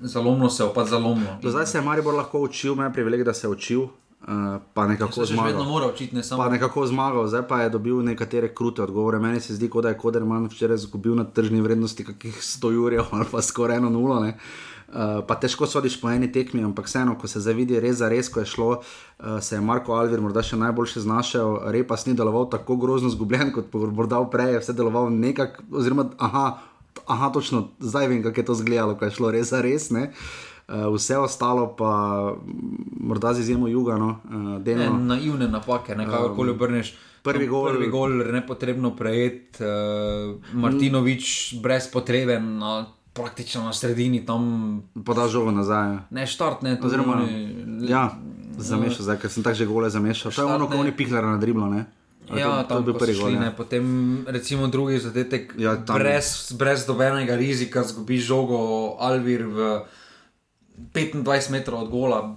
Speaker 2: zalomilo, se je pa zalomilo.
Speaker 1: Do zdaj se je Maribor lahko učil, ima privilegij, da se je učil, uh, pa nekako
Speaker 2: še vedno
Speaker 1: zmagal.
Speaker 2: mora učiti, ne samo
Speaker 1: Pa nekako zmagal, zdaj pa je dobil nekatere krute odgovore. Meni se zdi, kot da je Koderman včeraj izgubil na tržni vrednosti kakih 100 jurjev ali pa skoraj eno nulo. Ne? Uh, pa težko sodiš po eni tekmi, ampak vseeno, ko se zavidi res za res, ko je šlo, uh, se je Marko Alvir morda še najboljše znašel, Repas ni deloval tako grozno zgubljen kot morda prej, je vse deloval nekako, oziroma aha, aha, točno zdaj vem, kako je to izgledalo, ko je šlo res za res. Ne? Uh, vse ostalo pa morda z izjemo juga, no, uh,
Speaker 2: ne,
Speaker 1: delno.
Speaker 2: naivne napake, ne kakorkoli obrneš.
Speaker 1: prvi gol-
Speaker 2: Prvi gol, nepotrebno prejet, uh, Martinovič brez potrebe, na, praktično na sredini tam,
Speaker 1: Podal žogo nazaj. ja.
Speaker 2: ne štart, ne to
Speaker 1: Oziroma,
Speaker 2: oni-
Speaker 1: Ja, zamešal zdaj, ker sem tako že gole zamešal. To je ono, ko oni pihlera na driblo, ne? Ali
Speaker 2: Ja,
Speaker 1: to, to
Speaker 2: tam
Speaker 1: je bil prvi gol. Ja.
Speaker 2: Potem, recimo, drugi zadetek,
Speaker 1: Ja, tam-
Speaker 2: brez, brez dobenega rizika, zgubiš žogo Alvir v 25 metrov od gola,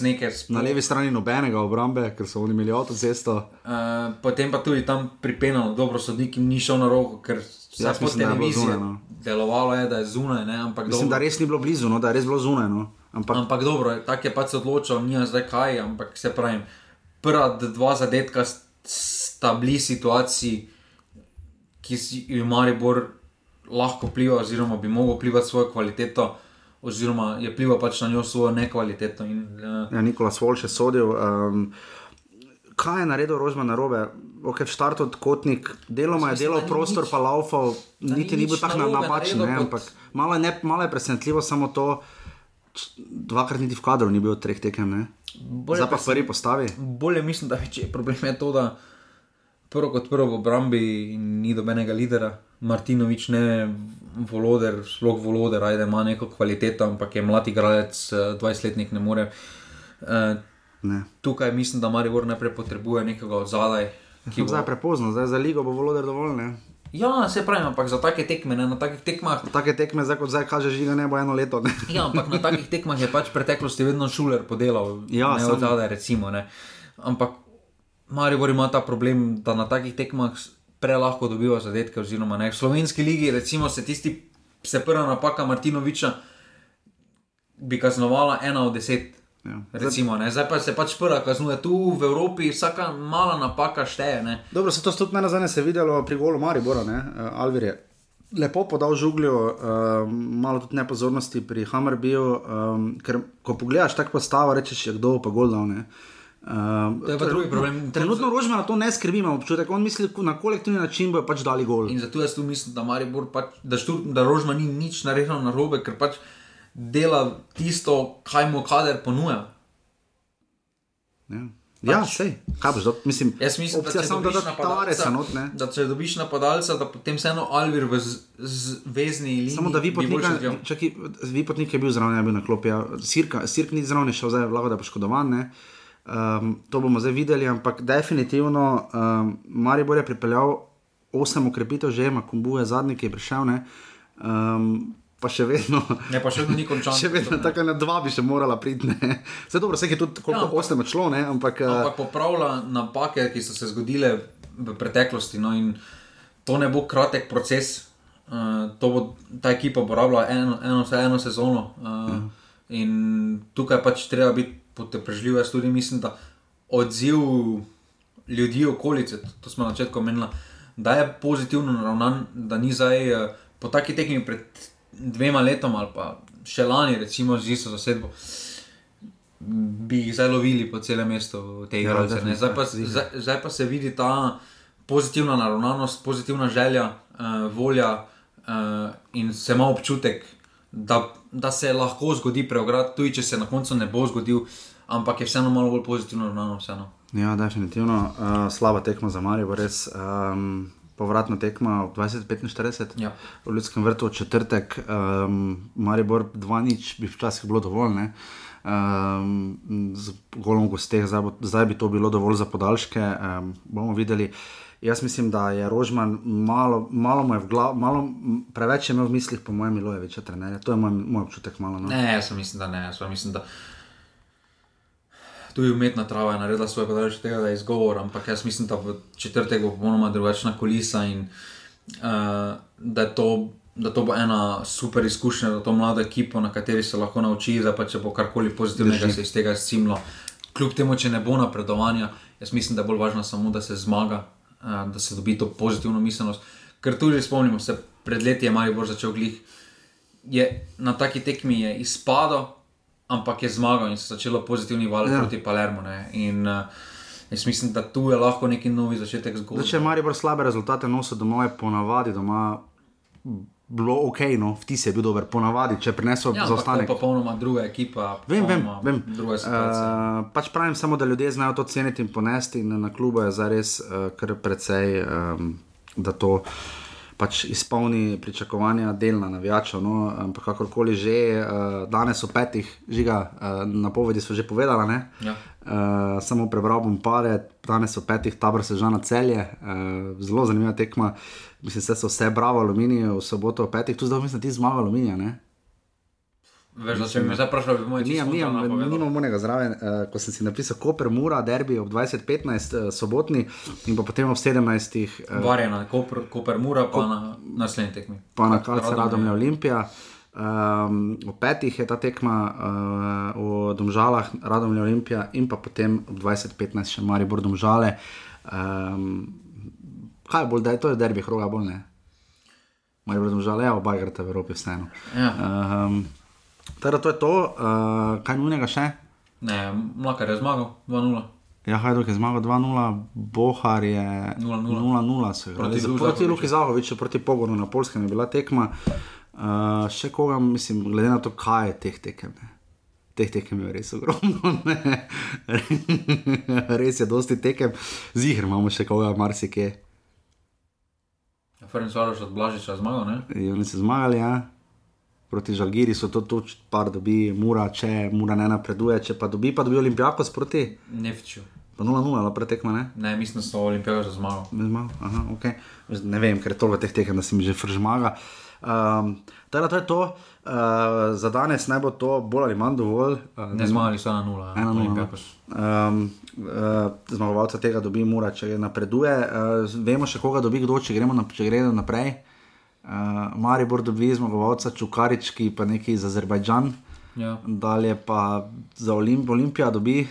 Speaker 2: neke
Speaker 1: Na levi strani nobenega obrambe, ker so oni imeli avtocesto.
Speaker 2: Uh, potem pa tudi tam pripenal, dobro, sodnik jim ni šel na roko, ker se
Speaker 1: Jaz
Speaker 2: po
Speaker 1: da
Speaker 2: televiziji
Speaker 1: zunaj, no.
Speaker 2: delovalo, je, da je zunaj, ne, ampak,
Speaker 1: Mislim, da
Speaker 2: dobro,
Speaker 1: res ni bilo blizu, no, da je res bilo zunaj. No. Ampak
Speaker 2: ampak dobro, tako je pač se odločil, nija zdaj kaj, ampak se pravim, prva dva zadetka st- sta bili situaciji, ki si jih Maribor lahko vpliva, oziroma bi mogel vplivati svojo kvaliteto, oziroma je vplival pač na njo svojo nekvaliteto. In, uh,
Speaker 1: ja, Nikola Svol še sodil. Um, kaj je naredil Rožman na robe? Ok, v štartu od kotnik, deloma je delal prostor,
Speaker 2: nič-
Speaker 1: pa laufal, niti ni bil tako napačen, ne, ampak malo je, ne, malo je presenetljivo samo to, dvakrat niti v kadru ni bil od treh tekem, Zdaj pa v prvi postavi.
Speaker 2: Bolje mislim, da večji problem je to, da prvo kot prvo v obrambi ni dobenega lidera. Martinovič ne voloder, sploh voloder, ajde ima neko kvaliteto, ampak je mlad igralec, eh, 20-letnik ne more. Uh,
Speaker 1: Ne.
Speaker 2: tukaj mislim, da Maribor najprej potrebuje nekoga od zadaj. Ki bo-
Speaker 1: Zdaj je prepozno, zdaj za ligo bo voloder dovolj. Ne?
Speaker 2: Ja, se pravi, ampak za take tekme, ne, na takih tekmah.
Speaker 1: Take tekme, zdaj kot zdaj kaže, žiga ne bo eno leto. Ne?
Speaker 2: Ja, ampak na takih *laughs* tekmah je pač v preteklosti vedno šuler podelal,
Speaker 1: Ja,
Speaker 2: ne od zadaj, recimo. Ne. Ampak Maribor ima ta problem, da na takih tekmah prelahko dobiva zadetke. Oziroma, ne. V slovenski ligi, recimo, se tisti, se prva napaka Martinoviča bi kaznovala ena od deset.
Speaker 1: Ja.
Speaker 2: Recimo, ne. Zdaj pa se pač prva kaznuje. Tu v Evropi vsaka mala napaka šteje. Ne.
Speaker 1: Dobro, se to tudi meni zadnje se je videlo pri golu Maribora, ne? Uh, Alvir je lepo podal žugljo, uh, malo tudi nepozornosti pri Hammerbiju, um, ker ko pogledaš tako postavo, rečeš, je kdo pa gol dal. Ne? Um,
Speaker 2: To je pa drugi problem.
Speaker 1: Trenutno Rožma na to ne skrbi, imam občutek, on misli, na kolektivni način bojo pač dali gol.
Speaker 2: In zato jaz tu mislim, da, Maribor pač, da, štur, da Rožma ni nič naredil na robe, ker pač dela tisto, kaj mu kader ponuja.
Speaker 1: Ja, ja sej, kaj boš, dal? mislim,
Speaker 2: Jaz mislim,
Speaker 1: opcija
Speaker 2: da
Speaker 1: samo da Tavaresa not, ne.
Speaker 2: da če dobiš napadalca, da potem vseeno Alvir v z, z vezni liniji.
Speaker 1: Samo da vi potnika, čaki, vi potnik je bil zraven, je bil na klopi, ja. Sirka, Sirk ni zraven, šel zdaj vlago, da je poškodovan. Ne? Um, to bomo zdaj videli, ampak definitivno um, Maribor je pripeljal osem ukrepitev, že ima Kumbu je zadnji, ki je prišel, ne? um, pa še vedno.
Speaker 2: Ne, pa še vedno ni končan. *laughs*
Speaker 1: Še vedno tako na dva bi še morala priti. ne. Vse dobro, vse je tudi koliko
Speaker 2: Ja,
Speaker 1: osem odšlo, ne? ampak, ampak
Speaker 2: Ampak popravlja napake, ki so se zgodile v preteklosti. No, in to ne bo kratek proces. Uh, to bo ta ekipa uporabljala eno, eno, eno sezono. Uh,
Speaker 1: Ja.
Speaker 2: In tukaj pač treba biti potrpežljiv. Jaz tudi mislim, da odziv ljudi okolice, to, to smo na začetku omenili, da je pozitivno naravnan, da ni zdaj uh, po taki tekmi pred dvema letoma ali pa še lani, recimo z isto zasedbo bi jih zdaj lovili po celem mestu, te igralce. ne. zdaj, pa, zdaj, zdaj pa se vidi ta pozitivna naravnanost, pozitivna želja, uh, volja uh, in se ima občutek, da, da se lahko zgodi preobrat, tudi če se na koncu ne bo zgodil, ampak je vseeno malo bolj pozitivno naravnano. Vseeno.
Speaker 1: Ja, definitivno. Uh, slaba tekma za Marijo, res. Um, povratna tekma ob 20:45
Speaker 2: Ja.
Speaker 1: v Ljudskem vrtu četrtek, um, Maribor 2-0 bi včasih bilo dovolj. Ne? Um, z golom v gosteh, zdaj, bo, zdaj bi to bilo dovolj za podaljške. Um, bomo videli. Jaz mislim, da je Rožman malo, malo je v glavi, malo preveč je imel v mislih, po mojem, Milojeviča, trenerja. To je moj, moj občutek malo. No.
Speaker 2: Ne, jaz mislim, da ne. Jaz mislim, da tudi umetna trava je naredila svoje tega, da je izgovor, ampak jaz mislim, da v četrtek bo popolnoma drugačna kulisa in uh, da, to, da to bo ena super izkušnja za to mlado ekipo, na kateri se lahko nauči, da pa če bo karkoli pozitivnega
Speaker 1: Drži.
Speaker 2: se iz tega izcimlo. Kljub temu, če ne bo napredovanja, jaz mislim, da je bolj važno samo, da se zmaga, uh, da se dobi to pozitivno miselnost. Ker tudi spomnimo se, pred leti je Maribor začel glih je na taki tekmi je izpadel, ampak je zmagal in se začelo pozitivni val
Speaker 1: Ja.
Speaker 2: proti Palermo. Ne? In uh, jaz mislim, da tu je lahko neki novi začetek zgodbe.
Speaker 1: Če Maribor slabe rezultate nosi domov, je ponavadi doma bilo ok, no, vtis je bil dober, ponavadi, če prinesel
Speaker 2: ja, ampak to je
Speaker 1: zaostanek.
Speaker 2: popolnoma druga ekipa.
Speaker 1: Vem, vem, vem.
Speaker 2: Druga situacija.
Speaker 1: Uh, pač pravim samo, da ljudje znajo to ceniti in ponesti, in na klubu je zares uh, kar precej, um, da to pač izpolni pričakovanja delna navijačev. No, ampak kakorkoli že, uh, danes o petih, žiga, uh, napovedi so že povedala. Ne?
Speaker 2: Ja.
Speaker 1: Uh, samo prebral bom pare, danes o petih, tabor se že na celje, uh, zelo zanimiva tekma. Mislim, da so vse bravo, aluminij, v soboto o petih, tu zdaj mislim, da ti zmaga aluminija. Ne?
Speaker 2: Veš, da me zdaj vprašal, bi moj
Speaker 1: Nimam, nimam, nimam monega zraven, uh, ko sem si napisal Koper, Mura, derbi ob 20:15, uh, sobotni in pa potem ob 17. Uh,
Speaker 2: Varjena, Koper, Koper Mura, pa na naslednji tekmi.
Speaker 1: pa na Kalce Radomlja Olimpija. Um, ob petih je ta tekma uh, v Domžalah, Radomlja Olimpija in pa potem ob 20:15 še Maribor Domžale. Um, kaj je bolj, da je to derbi, hroga bolj ne. Maribor Domžale, ja, oba igrata v Evropi vseeno.
Speaker 2: Ja.
Speaker 1: Um, Teda to je to, uh, kaj nujnega še?
Speaker 2: Ne, Mlakar je zmagal 2-0.
Speaker 1: Ja, Hajduk je zmagal 2-0, Bohar je
Speaker 2: 0:0.
Speaker 1: 0-0 se
Speaker 2: Proti. Luki
Speaker 1: Proti
Speaker 2: Zahoviču.
Speaker 1: Luki Zahoviču, proti Pogonu na Polskem je bila tekma. Uh, še koga, mislim, glede na to, kaj je teh tekem. Ne? Teh tekem je res ogromno. ne. *laughs* res je dosti tekem, zihr imamo še koga, marsikje.
Speaker 2: Ferenc Varoš od Blažiča zmagal, ne?
Speaker 1: In Oni so zmagali, ja. Proti Žalgiri so to toč, par dobi, mura, če mura ne napreduje, če pa dobi, pa dobi Olimpijakos proti.
Speaker 2: Nefču.
Speaker 1: Pa 0-0, ali pretekma, ne?
Speaker 2: Ne, mislim, da so Olimpijaka že zmagal.
Speaker 1: Ne, zmagal? Aha, okay. ne vem, ker je toliko teh tekem, da se mi že fržmaga. Um, teda, to je to, uh, za danes naj bo to bolj ali manj dovolj. Uh,
Speaker 2: Ne zmagali so na 0.
Speaker 1: Ena nula, no.
Speaker 2: Olimpijakos.
Speaker 1: Um, uh, zmagovalca tega dobi Mura, če napreduje. Uh, vemo še, koga dobi kdo, če gremo na, če gredo naprej. Uh, Maribor dobi zmagovalca Čukarički, pa neki iz Azerbajdžan,
Speaker 2: Ja.
Speaker 1: dalje pa za Olimp, Olimpija dobi.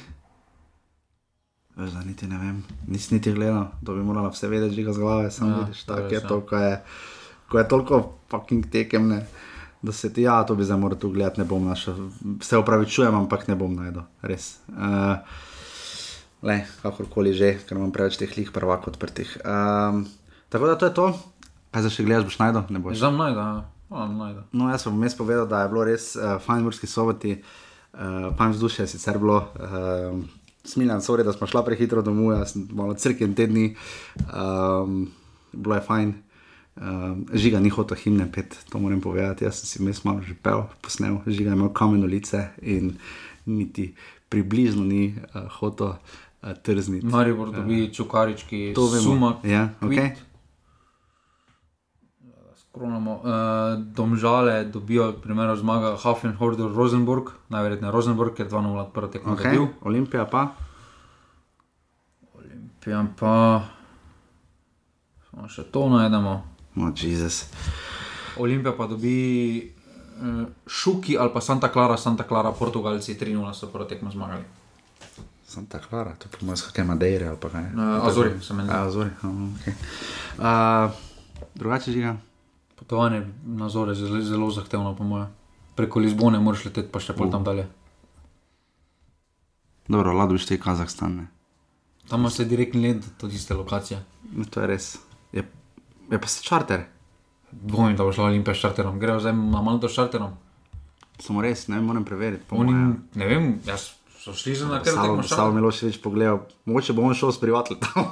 Speaker 1: Da niti ne vem, nisi niti gledal, to bi morala vse vedeti, že ga z glave, samo
Speaker 2: Ja,
Speaker 1: vidiš, tako je to, ko je, ko je toliko fucking tekem, ne, da se ti, ja, to bi zdaj moral tu gledati, ne bom našel, se opravičujem, ampak ne bom najdel, res. Uh, Le, kakorkoli že, ker imam preveč teh lih prvak odprtih. Um, tako da to je to. Kaj za še gledaš, boš najdel? Ne boš.
Speaker 2: Za mnaj, da. On najde.
Speaker 1: No, jaz sem vmes povedal, da je bilo res uh, fajn v Murski soboti, uh, fajn vzdušje je sicer bilo. Uh, Smiljan, sorry, da smo šla prehitro domov, jaz sem malo crkven te dni, um, bilo je fajn. Um, žiga ni hotel himne pet, to moram povedati. Jaz sem si mes malo že pel, posnel, žiga je imel kameno lice in niti približno ni uh, hotel uh, trzniti.
Speaker 2: Maribor dobi Čukarički,
Speaker 1: To vemo.
Speaker 2: Sumak,
Speaker 1: Ja, okej.
Speaker 2: Kvit. Skronamo. Uh, domžale dobijo, primer zmaga Hafenhorder Rosenborg, najverjetneje Rosenborg, ker 2-0 prvo tekmo
Speaker 1: Okay.
Speaker 2: dobil.
Speaker 1: Olimpija pa.
Speaker 2: Pijem pa. Samo še to najdemo.
Speaker 1: No, Jezus.
Speaker 2: Olimpija pa dobi uh, Šuki ali pa Santa Clara, Santa Clara, Portugalci 3-0 so prvo tekmo zmagali.
Speaker 1: Santa Clara, to je po mojem skake Madeire ali pa kaj.
Speaker 2: Uh, Azori se meni.
Speaker 1: A, Azori, aha, okay. uh, drugače žiga.
Speaker 2: Potovanje na zore je zelo, zelo zahtevno, po mojem. Preko Lizbone moraš leteti, pa še pol tam dalje.
Speaker 1: Dobro, lado bi štel Kazahstan. Ne?
Speaker 2: Tam imaš se direktni let do tiste lokacije.
Speaker 1: No, to je res. Je, je pa se čarter.
Speaker 2: Dvomim, da bo šla Olimpija s čarterom. Grejo zdaj na Malto s čarterom.
Speaker 1: Samo res, ne moram preveriti.
Speaker 2: Oni, ne vem, jaz so šli za na kar
Speaker 1: Savo,
Speaker 2: tekmo s
Speaker 1: Savo
Speaker 2: čarterom.
Speaker 1: Miloševič pogledal, mogoče bo on šel s privatletom.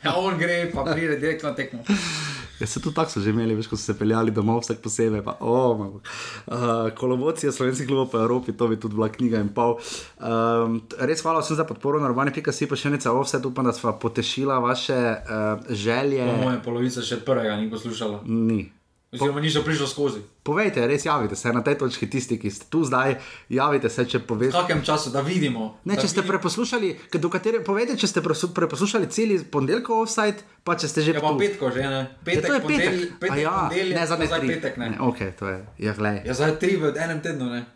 Speaker 2: Ja, on gre, pa pride direktno tekmo. *laughs*
Speaker 1: Ja, se tudi tako so že imeli, veš, ko so se peljali domov, vsak posebej. Pa, oh, uh, Kolobocija slovenskih klubov po Evropi, to bi tudi bila knjiga in pol. Um, res hvala vsem za podporo, naravni pika si pa še nekaj, vse upam, da smo potešila vaše uh, želje.
Speaker 2: Po mojem polovica še prvega ni poslušala.
Speaker 1: Ni.
Speaker 2: Oziroma, niso prišli skozi.
Speaker 1: Povejte, res javite se na tej točki, tisti, ki ste tu zdaj, javite se, če poveste.
Speaker 2: V kakem času, da vidimo.
Speaker 1: Ne,
Speaker 2: da
Speaker 1: če ste
Speaker 2: vidimo.
Speaker 1: preposlušali, katere, povejte, če ste preposlušali cel ponedeljkov offside, pa če ste že
Speaker 2: Ja, pa petko že, ne?
Speaker 1: Ja,
Speaker 2: Petek,
Speaker 1: to je petek.
Speaker 2: petek,
Speaker 1: A ja,
Speaker 2: ponedeljek,
Speaker 1: ne, tri.
Speaker 2: petek, ne.
Speaker 1: ne ok, to je, ja.
Speaker 2: Ja, zdaj tri v enem tednu, ne?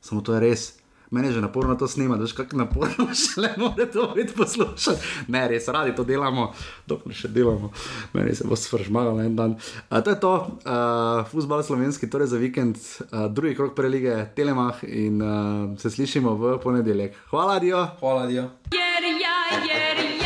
Speaker 1: Samo to je res. Mene je že naporno to snimati, veš, kako naporno *laughs* še le more to biti poslušati. Ne, res radi to delamo, dokler še delamo. Meni se bo svržmagal en dan. Uh, to je to, uh, futbol slovenski, torej za vikend, uh, drugi krok prelige, telemah in uh, se slišimo v ponedeljek. Hvala, Dio.
Speaker 2: Hvala, Dio.
Speaker 3: Yeah.